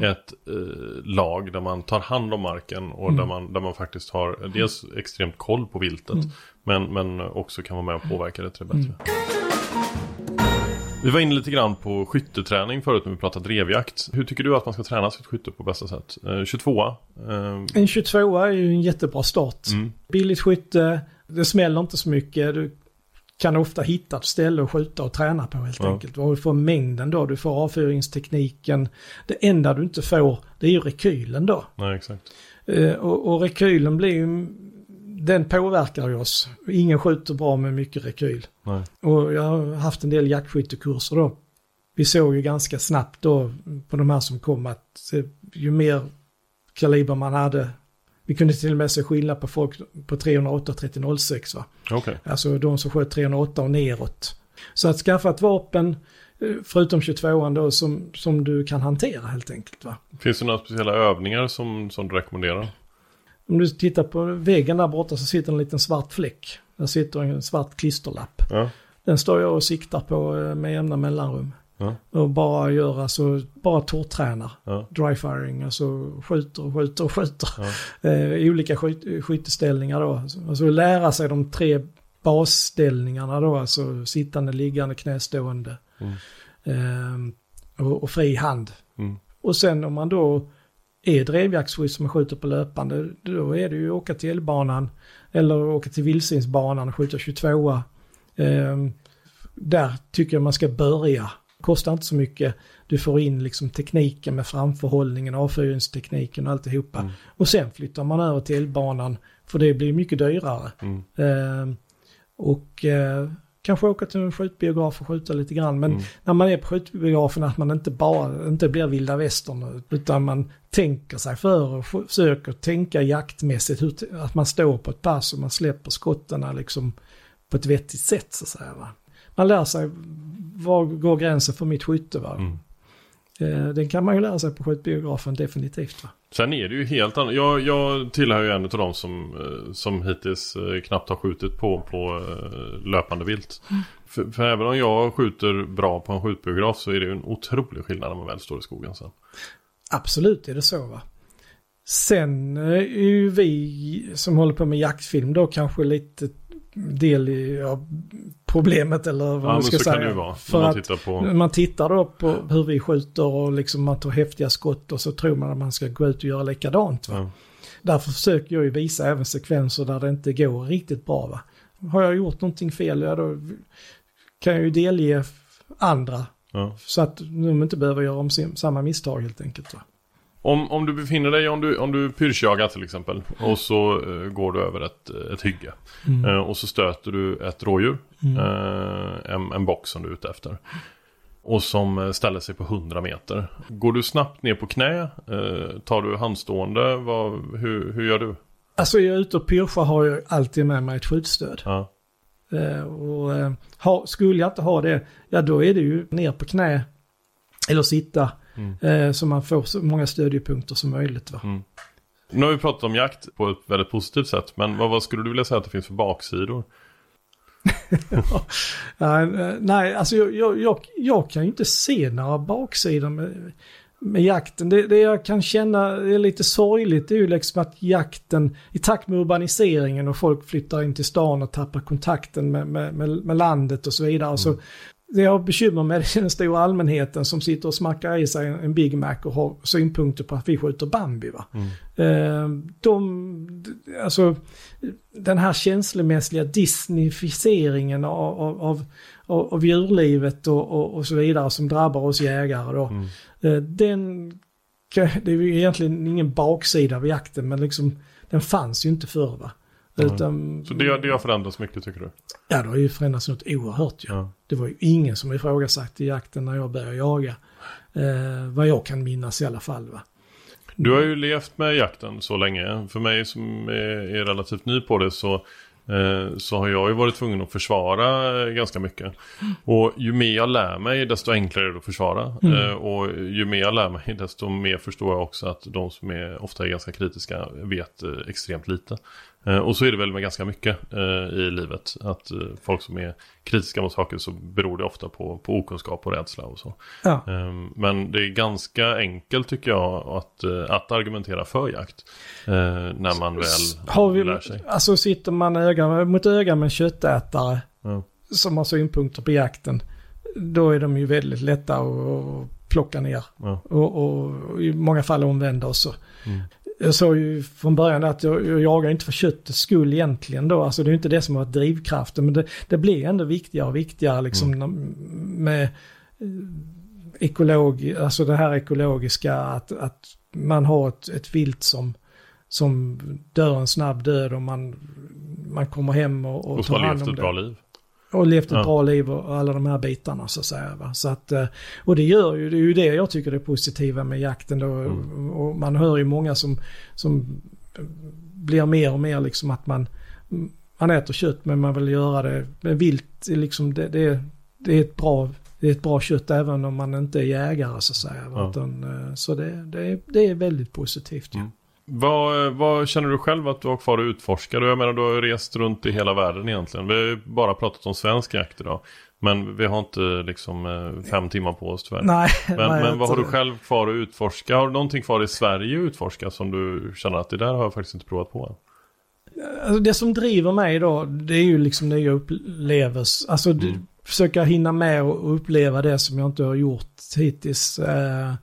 S1: ett eh, lag där man tar hand om marken och
S3: Mm.
S1: där, man, där man faktiskt har dels extremt koll på viltet.
S3: Mm.
S1: Men, men också kan vara med och påverka det till det bättre. Vi var inne lite grann på skytteträning förut när vi pratade drevjakt. Hur tycker du att man ska träna sitt skytte på bästa sätt? Eh, 22 eh,
S3: En 22 är ju en jättebra start.
S1: Mm.
S3: Billigt skytte, det smäller inte så mycket. Du kan ofta hitta ett ställe att skjuta och träna på helt
S1: Ja.
S3: enkelt. Och du får mängden då, du får avfyringstekniken. Det enda du inte får, det är ju rekylen då.
S1: Nej, exakt.
S3: Eh, och, och rekylen blir ju, den påverkar ju oss. Ingen skjuter bra med mycket rekyl.
S1: Nej.
S3: Och jag har haft en del jaktskyttekurser då. Vi såg ju ganska snabbt då på de här som kom att ju mer kaliber man hade, vi kunde till och med se skillnad på folk på 308 och 3006 va.
S1: Okej.
S3: Alltså de som sköt 308 och neråt. Så att skaffa ett vapen, eh, förutom 22an då, som, som du kan hantera helt enkelt va.
S1: Finns det några speciella övningar som, som du rekommenderar?
S3: Om du tittar på väggen där borta så sitter en liten svart fläck. Där sitter en svart klisterlapp.
S1: Ja.
S3: Den står jag och siktar på eh, med jämna mellanrum.
S1: Ja.
S3: Och bara gör alltså, bara torrtränar.
S1: Ja.
S3: Dry firing, alltså skjuter och skjuter och skjuter.
S1: Ja.
S3: Eh, olika skyt, skytteställningar då. Alltså lära sig de tre basställningarna då, alltså sittande, liggande, knästående.
S1: Mm.
S3: Ehm, och, och fri hand.
S1: Mm.
S3: Och sen om man då är drevjaktsskytt som man skjuter på löpande, då är det ju åka till elbanan eller åka till vildsvinsbanan och skjuta 22 ehm, Där tycker jag man ska börja. Kostar inte så mycket. Du får in liksom tekniken med framförhållningen, avfyrningstekniken och alltihopa.
S1: Mm.
S3: Och sen flyttar man över till elbanan för det blir mycket dyrare.
S1: Mm.
S3: Ehm, och eh, kanske åka till en skjutbiograf och skjuta lite grann. Men
S1: Mm.
S3: när man är på skjutbiografen att man inte bara, inte blir vilda västern utan man tänker sig för och försöker tänka jaktmässigt. Hur, att man står på ett pass och man släpper skotten liksom på ett vettigt sätt så att säga. Va? Man lär sig var går gränsen för mitt skytte. Va?
S1: Mm.
S3: Den kan man ju lära sig på skjutbiografen definitivt. Va?
S1: Sen är det ju helt annat. Jag, jag tillhör ju en av de som, eh, som hittills eh, knappt har skjutit på, på eh, löpande vilt. För, för även om jag skjuter bra på en skjutbiograf så är det ju en otrolig skillnad när man väl står i skogen sen.
S3: Absolut är det så va. Sen är ju vi som håller på med jaktfilm då kanske lite del i ja, problemet eller vad
S1: Ja
S3: man ska säga.
S1: det vara.
S3: För
S1: man
S3: att
S1: tittar på...
S3: man tittar då på hur vi skjuter och liksom man tar häftiga skott och så tror man att man ska gå ut och göra likadant. Va?
S1: Ja.
S3: Därför försöker jag ju visa även sekvenser där det inte går riktigt bra. Va? Har jag gjort någonting fel, ja då kan jag ju delge andra
S1: Ja.
S3: så att de inte behöver göra om samma misstag helt enkelt. Va?
S1: Om, om du befinner dig, om du, om du pyrschjagar till exempel och så eh, går du över ett, ett hygge. Eh, och så stöter du ett rådjur, eh, en, en bock som du är ute efter. Och som ställer sig på 100 meter. Går du snabbt ner på knä? Tar du handstående? Vad, hur, hur gör du?
S3: Alltså jag är ute och pyrschar har jag alltid med mig ett skjutstöd.
S1: Ja.
S3: Och ha, skulle jag inte ha det, ja då är det ju ner på knä eller sitta. Eh, så man får så många stödjepunkter som möjligt. Va?
S1: Nu har vi pratat om jakt på ett väldigt positivt sätt. Men vad, vad skulle du vilja säga att det finns för baksidor?
S3: Ja, eh, nej, alltså jag, jag, jag, jag kan ju inte se några baksidor med, med jakten. Det, det jag kan känna är lite sorgligt det är ju liksom att jakten i takt med urbaniseringen och folk flyttar in till stan och tappar kontakten med, med, med, landet och så vidare. Så det jag har bekymmer med är den stora allmänheten som sitter och smackar i sig en Big Mac och har synpunkter på att vi skjuter Bambi. Va? Eh, de, alltså, den här känslomässiga Disneyficeringen av, av, av, av, djurlivet och, och, och så vidare som drabbar oss jägare då. Eh, den, det är ju egentligen ingen baksida av jakten men liksom den fanns ju inte förr va. Utan,
S1: Så det, det har förändrats mycket tycker du?
S3: Ja, det har ju förändrats något oerhört ju.
S1: Ja.
S3: Det var ju ingen som ifrågasatte jakten när jag började jaga. Eh, vad jag kan minnas i alla fall va.
S1: Du har ju levt med jakten så länge. För mig som är, är relativt ny på det så, eh, så har jag ju varit tvungen att försvara ganska mycket. Och ju mer jag lär mig desto enklare är det att försvara. Eh, och ju mer jag lär mig desto mer förstår jag också att de som är ofta är ganska kritiska vet eh, extremt lite. Eh, och så är det väl med ganska mycket eh, i livet. Att eh, folk som är kritiska mot saker så beror det ofta på, på okunskap och rädsla och så.
S3: Ja.
S1: Ehm, Men det är ganska enkelt tycker jag att, att argumentera för jakt. När man väl
S3: Har vi,
S1: lär sig.
S3: alltså sitter man öga mot öga med en köttätare
S1: Ja.
S3: som har synpunkter på jakten. Då är de ju väldigt lätta att plocka ner.
S1: Ja.
S3: Och, och i många fall omvända och så. Jag sa ju från början att jag, jag jagar inte för köttets skull egentligen då. Alltså det är inte det som har varit drivkraften. Men det, det blir ändå viktigare och viktigare liksom när- med eh, ekolog, alltså det här ekologiska att, att man har ett, ett vilt som, som dör en snabb död och man, man kommer hem och, och
S1: Och
S3: tar
S1: har
S3: hand
S1: levt
S3: om
S1: ett
S3: det.
S1: bra liv.
S3: Och levt ett
S1: Ja.
S3: bra liv och alla de här bitarna så att säga. Va? Så att, eh, och det gör ju, det är ju det jag tycker är positiva med jakten då.
S1: Mm.
S3: Och man hör ju många som, som blir mer och mer liksom att man, man äter kött men man vill göra det med vilt. Liksom det, det, det är ett bra det är ett bra kött även om man inte är jägare så att säga.
S1: Ja.
S3: Utan, eh, så det, det, är, det är väldigt positivt.
S1: Mm. Vad, vad känner du själv att du har kvar att utforska? Jag menar du har ju rest runt i hela världen egentligen. Vi har ju bara pratat om svensk jakt idag. Men vi har inte liksom eh, fem timmar på oss tyvärr.
S3: Nej,
S1: Men,
S3: nej,
S1: men vad har du själv kvar att utforska? Har du någonting kvar i Sverige att utforska som du känner att det där har jag faktiskt inte provat på än?
S3: Alltså det som driver mig då, det är ju liksom nya upplevelser. Alltså
S1: Mm.
S3: försöka hinna med och uppleva det som jag inte har gjort hittills. Eh,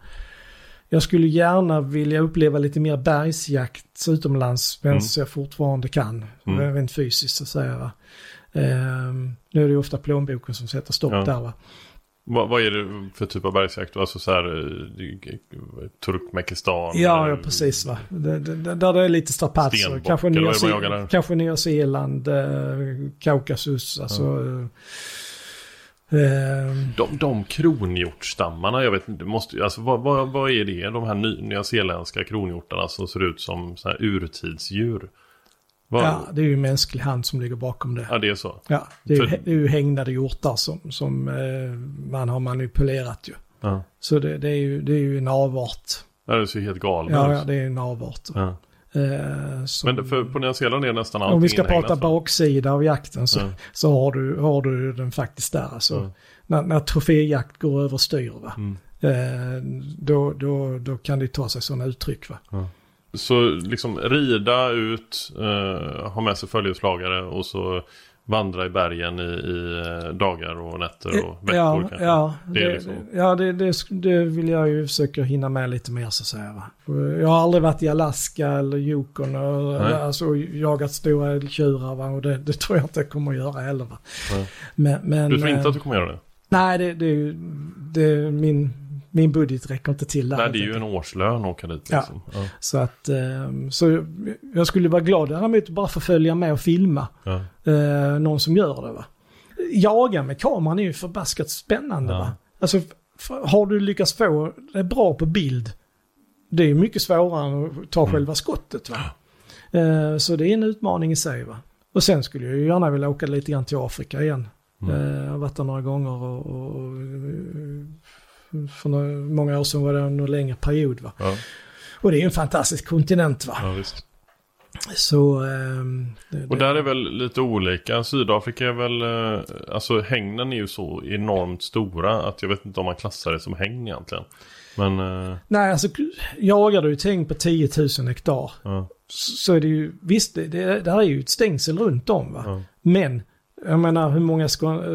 S3: jag skulle gärna vilja uppleva lite mer bergsjakt utomlands medan
S1: Mm.
S3: jag fortfarande kan.
S1: Mm.
S3: Rent fysiskt så att säga. Va? Eh, nu är det ju ofta plånboken som sätter stopp
S1: Ja.
S3: där va.
S1: Vad, vad är det för typ av bergsjakt? Alltså så här eh, Turkmenistan?
S3: Ja, ja precis va. Det, det, där det är lite strapatser. Kanske Nya, kanske Nya Zeeland, eh, Kaukasus, alltså. eh, eh,
S1: De, de kronhjortsstammarna, jag vet inte, måste, alltså, vad, vad, vad är det? De här ny, nyzeeländska kronhjortarna som ser ut som så här urtidsdjur? Vad,
S3: ja, det är ju mänsklig hand som ligger bakom det.
S1: ja, det är så.
S3: Ja, det är, ju,
S1: För-
S3: det är ju hägnade hjortar som, som eh, man har manipulerat ju.
S1: Ja.
S3: Så det, det, är ju, det är ju en avart.
S1: Ja, Det ser helt galet
S3: Ja,
S1: ut.
S3: ja, det är en avart.
S1: Ja.
S3: Eh, som-
S1: Men för, på Nya Zeeland är nästan allting
S3: om vi ska prata
S1: va?
S3: baksida av jakten så,
S1: Ja.
S3: så har, du, har du den faktiskt där. Alltså,
S1: Ja.
S3: när, när troféjakt går överstyr, va?
S1: Mm.
S3: Eh, då, då, då kan det ta sig sådana uttryck. Va?
S1: Så liksom rida ut, eh, ha med sig följeslagare och så vandra i bergen i, i eh, dagar och nätter och veckor
S3: ja,
S1: kanske.
S3: ja,
S1: Det
S3: det,
S1: liksom-
S3: ja det, det, det vill jag ju försöka hinna med lite mer så att säga. Jag har aldrig varit i Alaska eller Yukon och alltså, jagat stora älgtjurar va? och det, det tror jag inte jag kommer att göra heller. Men, men,
S1: Du tror inte
S3: eh,
S1: att du kommer göra det?
S3: Nej, det, det, är det, min, min budget räcker inte till där.
S1: Nej, det är ju en årslön att åka dit.
S3: Ja.
S1: Liksom. Ja.
S3: Så att, eh, så jag skulle vara glad däremot bara få följa med och filma
S1: Ja.
S3: eh, någon som gör det va. Jaga med kameran är ju förbaskat spännande
S1: Ja.
S3: va. Alltså har du lyckats få det bra på bild, det är mycket svårare att ta
S1: Mm.
S3: själva skottet va. Eh, så det är en utmaning i sig va. Och sen skulle jag ju gärna vilja åka lite grann till Afrika igen.
S1: Mm.
S3: Jag har varit där några gånger och, och, och för några, många år sedan var det en längre period va.
S1: Ja.
S3: Och det är ju en fantastisk kontinent va.
S1: ja, visst.
S3: Så... ehm, det,
S1: Och där är väl lite olika. Sydafrika är väl, eh, alltså hängnen är ju så enormt stora att jag vet inte om man klassar det som hägn egentligen. Men, eh,
S3: Nej, alltså jagar du ett häng på 10 000 hektar
S1: ja,
S3: så är det ju, visst det, det, det här är ju ett stängsel runt om va.
S1: ja,
S3: Men, jag menar hur många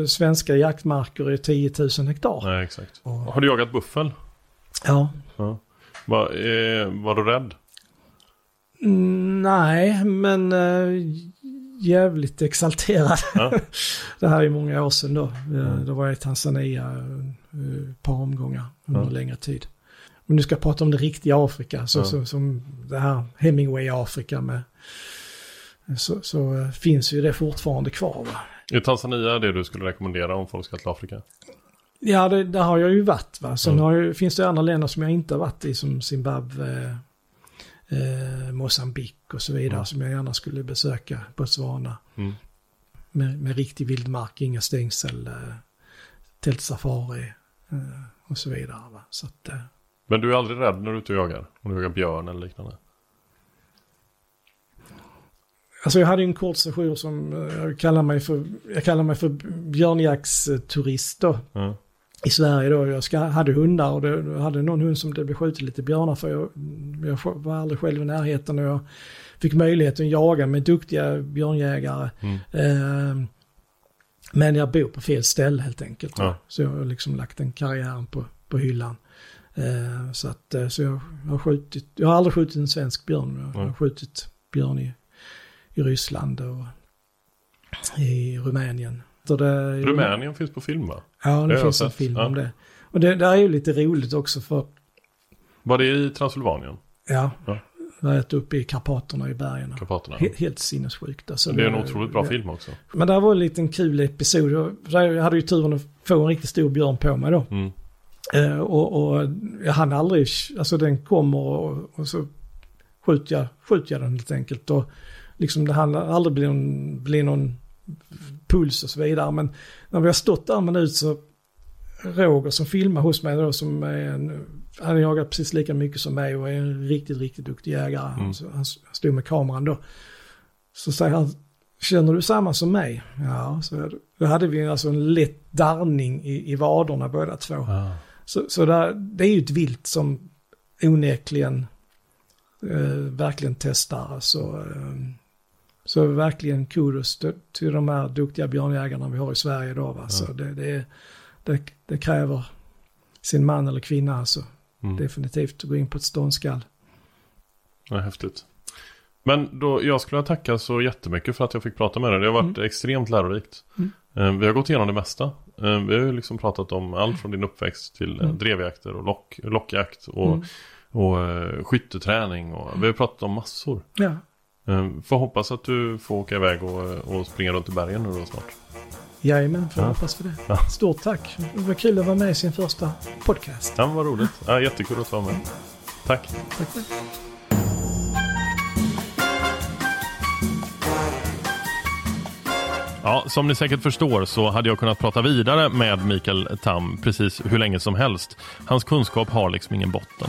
S3: svenska jaktmarker är 10 000 hektar?
S1: nej exakt. Har du jagat buffel?
S3: Ja.
S1: Ja. Var, eh, var du rädd?
S3: Mm, nej, men äh, jävligt exalterad.
S1: Ja.
S3: det här är många år sedan då. Eh, Då var jag i Tanzania eh, ett par omgångar under
S1: Ja.
S3: längre tid. Men nu ska prata om det riktiga Afrika, så,
S1: Ja.
S3: så, som det här Hemingway-Afrika med. Så, så eh, finns ju det fortfarande kvar. Va?
S1: Är Tanzania det du skulle rekommendera om folk ska till Afrika?
S3: Ja, det, där har jag ju varit. Va? Sen har jag, finns det andra länder som jag inte har varit i, som Zimbabwe, eh, Mosambik och så vidare,
S1: Ja.
S3: som jag gärna skulle besöka. Botswana.
S1: Mm.
S3: Med, med riktig vildmark, inga stängsel, eh, tältsafari eh, och så vidare. Va? Så att, eh,
S1: Men du är aldrig rädd när du är ute och jagar? Om du jagar björn eller liknande?
S3: Alltså jag hade en kort session som eh, jag kallar mig för, jag kallar mig för björnjaktsturist då.
S1: Ja.
S3: i Sverige då. Jag ska, hade hundar och det, jag hade någon hund som det blev skjutit lite björnar för. Jag, jag var aldrig själv i närheten och jag fick möjligheten att jaga med duktiga björnjägare.
S1: Mm.
S3: Eh, men jag bor på fel ställe helt enkelt.
S1: Ja.
S3: Så jag har liksom lagt den karriären på, på hyllan. Eh, så att, så jag, jag har skjutit, jag har aldrig skjutit en svensk björn. Jag har
S1: Nej.
S3: skjutit björn i, i Ryssland och i Rumänien. Så det,
S1: Rumänien finns på film va?
S3: Ja,
S1: Det
S3: det finns en film
S1: Ja.
S3: om det. Och det där är ju lite roligt också för,
S1: Var det i Transylvanien?
S3: ja,
S1: Ja.
S3: rätt uppe i Karpaterna i bergen.
S1: Karpaterna?
S3: He- helt sinnessjukt. Alltså,
S1: Det är en otroligt bra
S3: ja.
S1: film också.
S3: Men det var en liten kul episod. Jag- hade ju turen att få en riktigt stor björn på mig då.
S1: Mm.
S3: Eh, och, och jag hann aldrig, alltså den kommer och, och så skjuter jag, skjuter jag den helt enkelt. Och liksom det hann aldrig bli någon, bli någon puls och så vidare. Men när vi har stått där en minut så Roger som filmar hos mig då som är en, han har jagat precis lika mycket som mig och är en riktigt, riktigt duktig jägare.
S1: Mm.
S3: Så han stod med kameran då. Så säger han, känner du samma som mig? Ja, så då hade vi alltså en lätt darrning i, i vaderna båda två.
S1: Ah.
S3: Så, så där, det är ju ett vilt som onekligen eh, verkligen testar. Så, eh, så verkligen kudos till, de här duktiga björnjägarna vi har i Sverige idag. Va? Så det, det, det, det kräver sin man eller kvinna alltså.
S1: Mm.
S3: Definitivt att gå in på ett ståndskall.
S1: Ja, häftigt. Men då, jag skulle vilja tacka så jättemycket för att jag fick prata med dig. Det har varit extremt lärorikt.
S3: Mm.
S1: Eh, Vi har gått igenom det mesta. Eh, vi har ju liksom pratat om allt från din uppväxt till eh,
S3: Mm.
S1: drevjakter och lock, lockjakt och,
S3: Mm.
S1: och eh, skytteträning. Och, vi har pratat om massor.
S3: Ja,
S1: får hoppas att du får åka iväg och, och springa runt i bergen nu då snart.
S3: jajamän, får
S1: Ja.
S3: hoppas för det.
S1: Ja.
S3: Stort tack. Det var kul att vara med i sin första podcast.
S1: Ja, vad roligt. Ja, jättekul att vara med. Tack.
S3: Tack för
S1: Ja, som ni säkert förstår så hade jag kunnat prata vidare med Mikael Tam precis hur länge som helst. Hans kunskap har liksom ingen botten.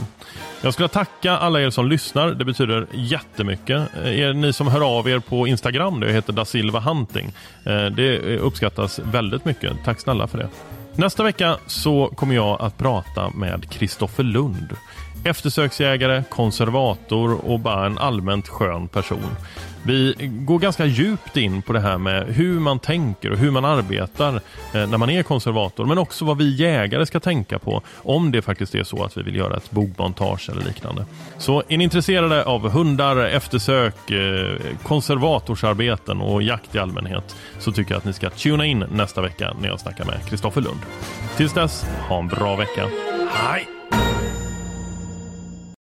S1: Jag skulle tacka alla er som lyssnar. Det betyder jättemycket. Eh, er, ni som hör av er på Instagram, det heter Da Silva Hunting. Eh, det eh, uppskattas väldigt mycket. Tack snälla för det. Nästa vecka så kommer jag att prata med Kristoffer Lund. Eftersöksjägare, konservator och bara en allmänt skön person. Vi går ganska djupt in på det här med hur man tänker och hur man arbetar eh, när man är konservator. Men också vad vi jägare ska tänka på om det faktiskt är så att vi vill göra ett bogmontage eller liknande. Så är ni intresserade av hundar, eftersök, eh, konservatorsarbeten och jakt i allmänhet så tycker jag att ni ska tuna in nästa vecka när jag snackar med Kristoffer Lund. Tills dess, ha en bra vecka. Hej!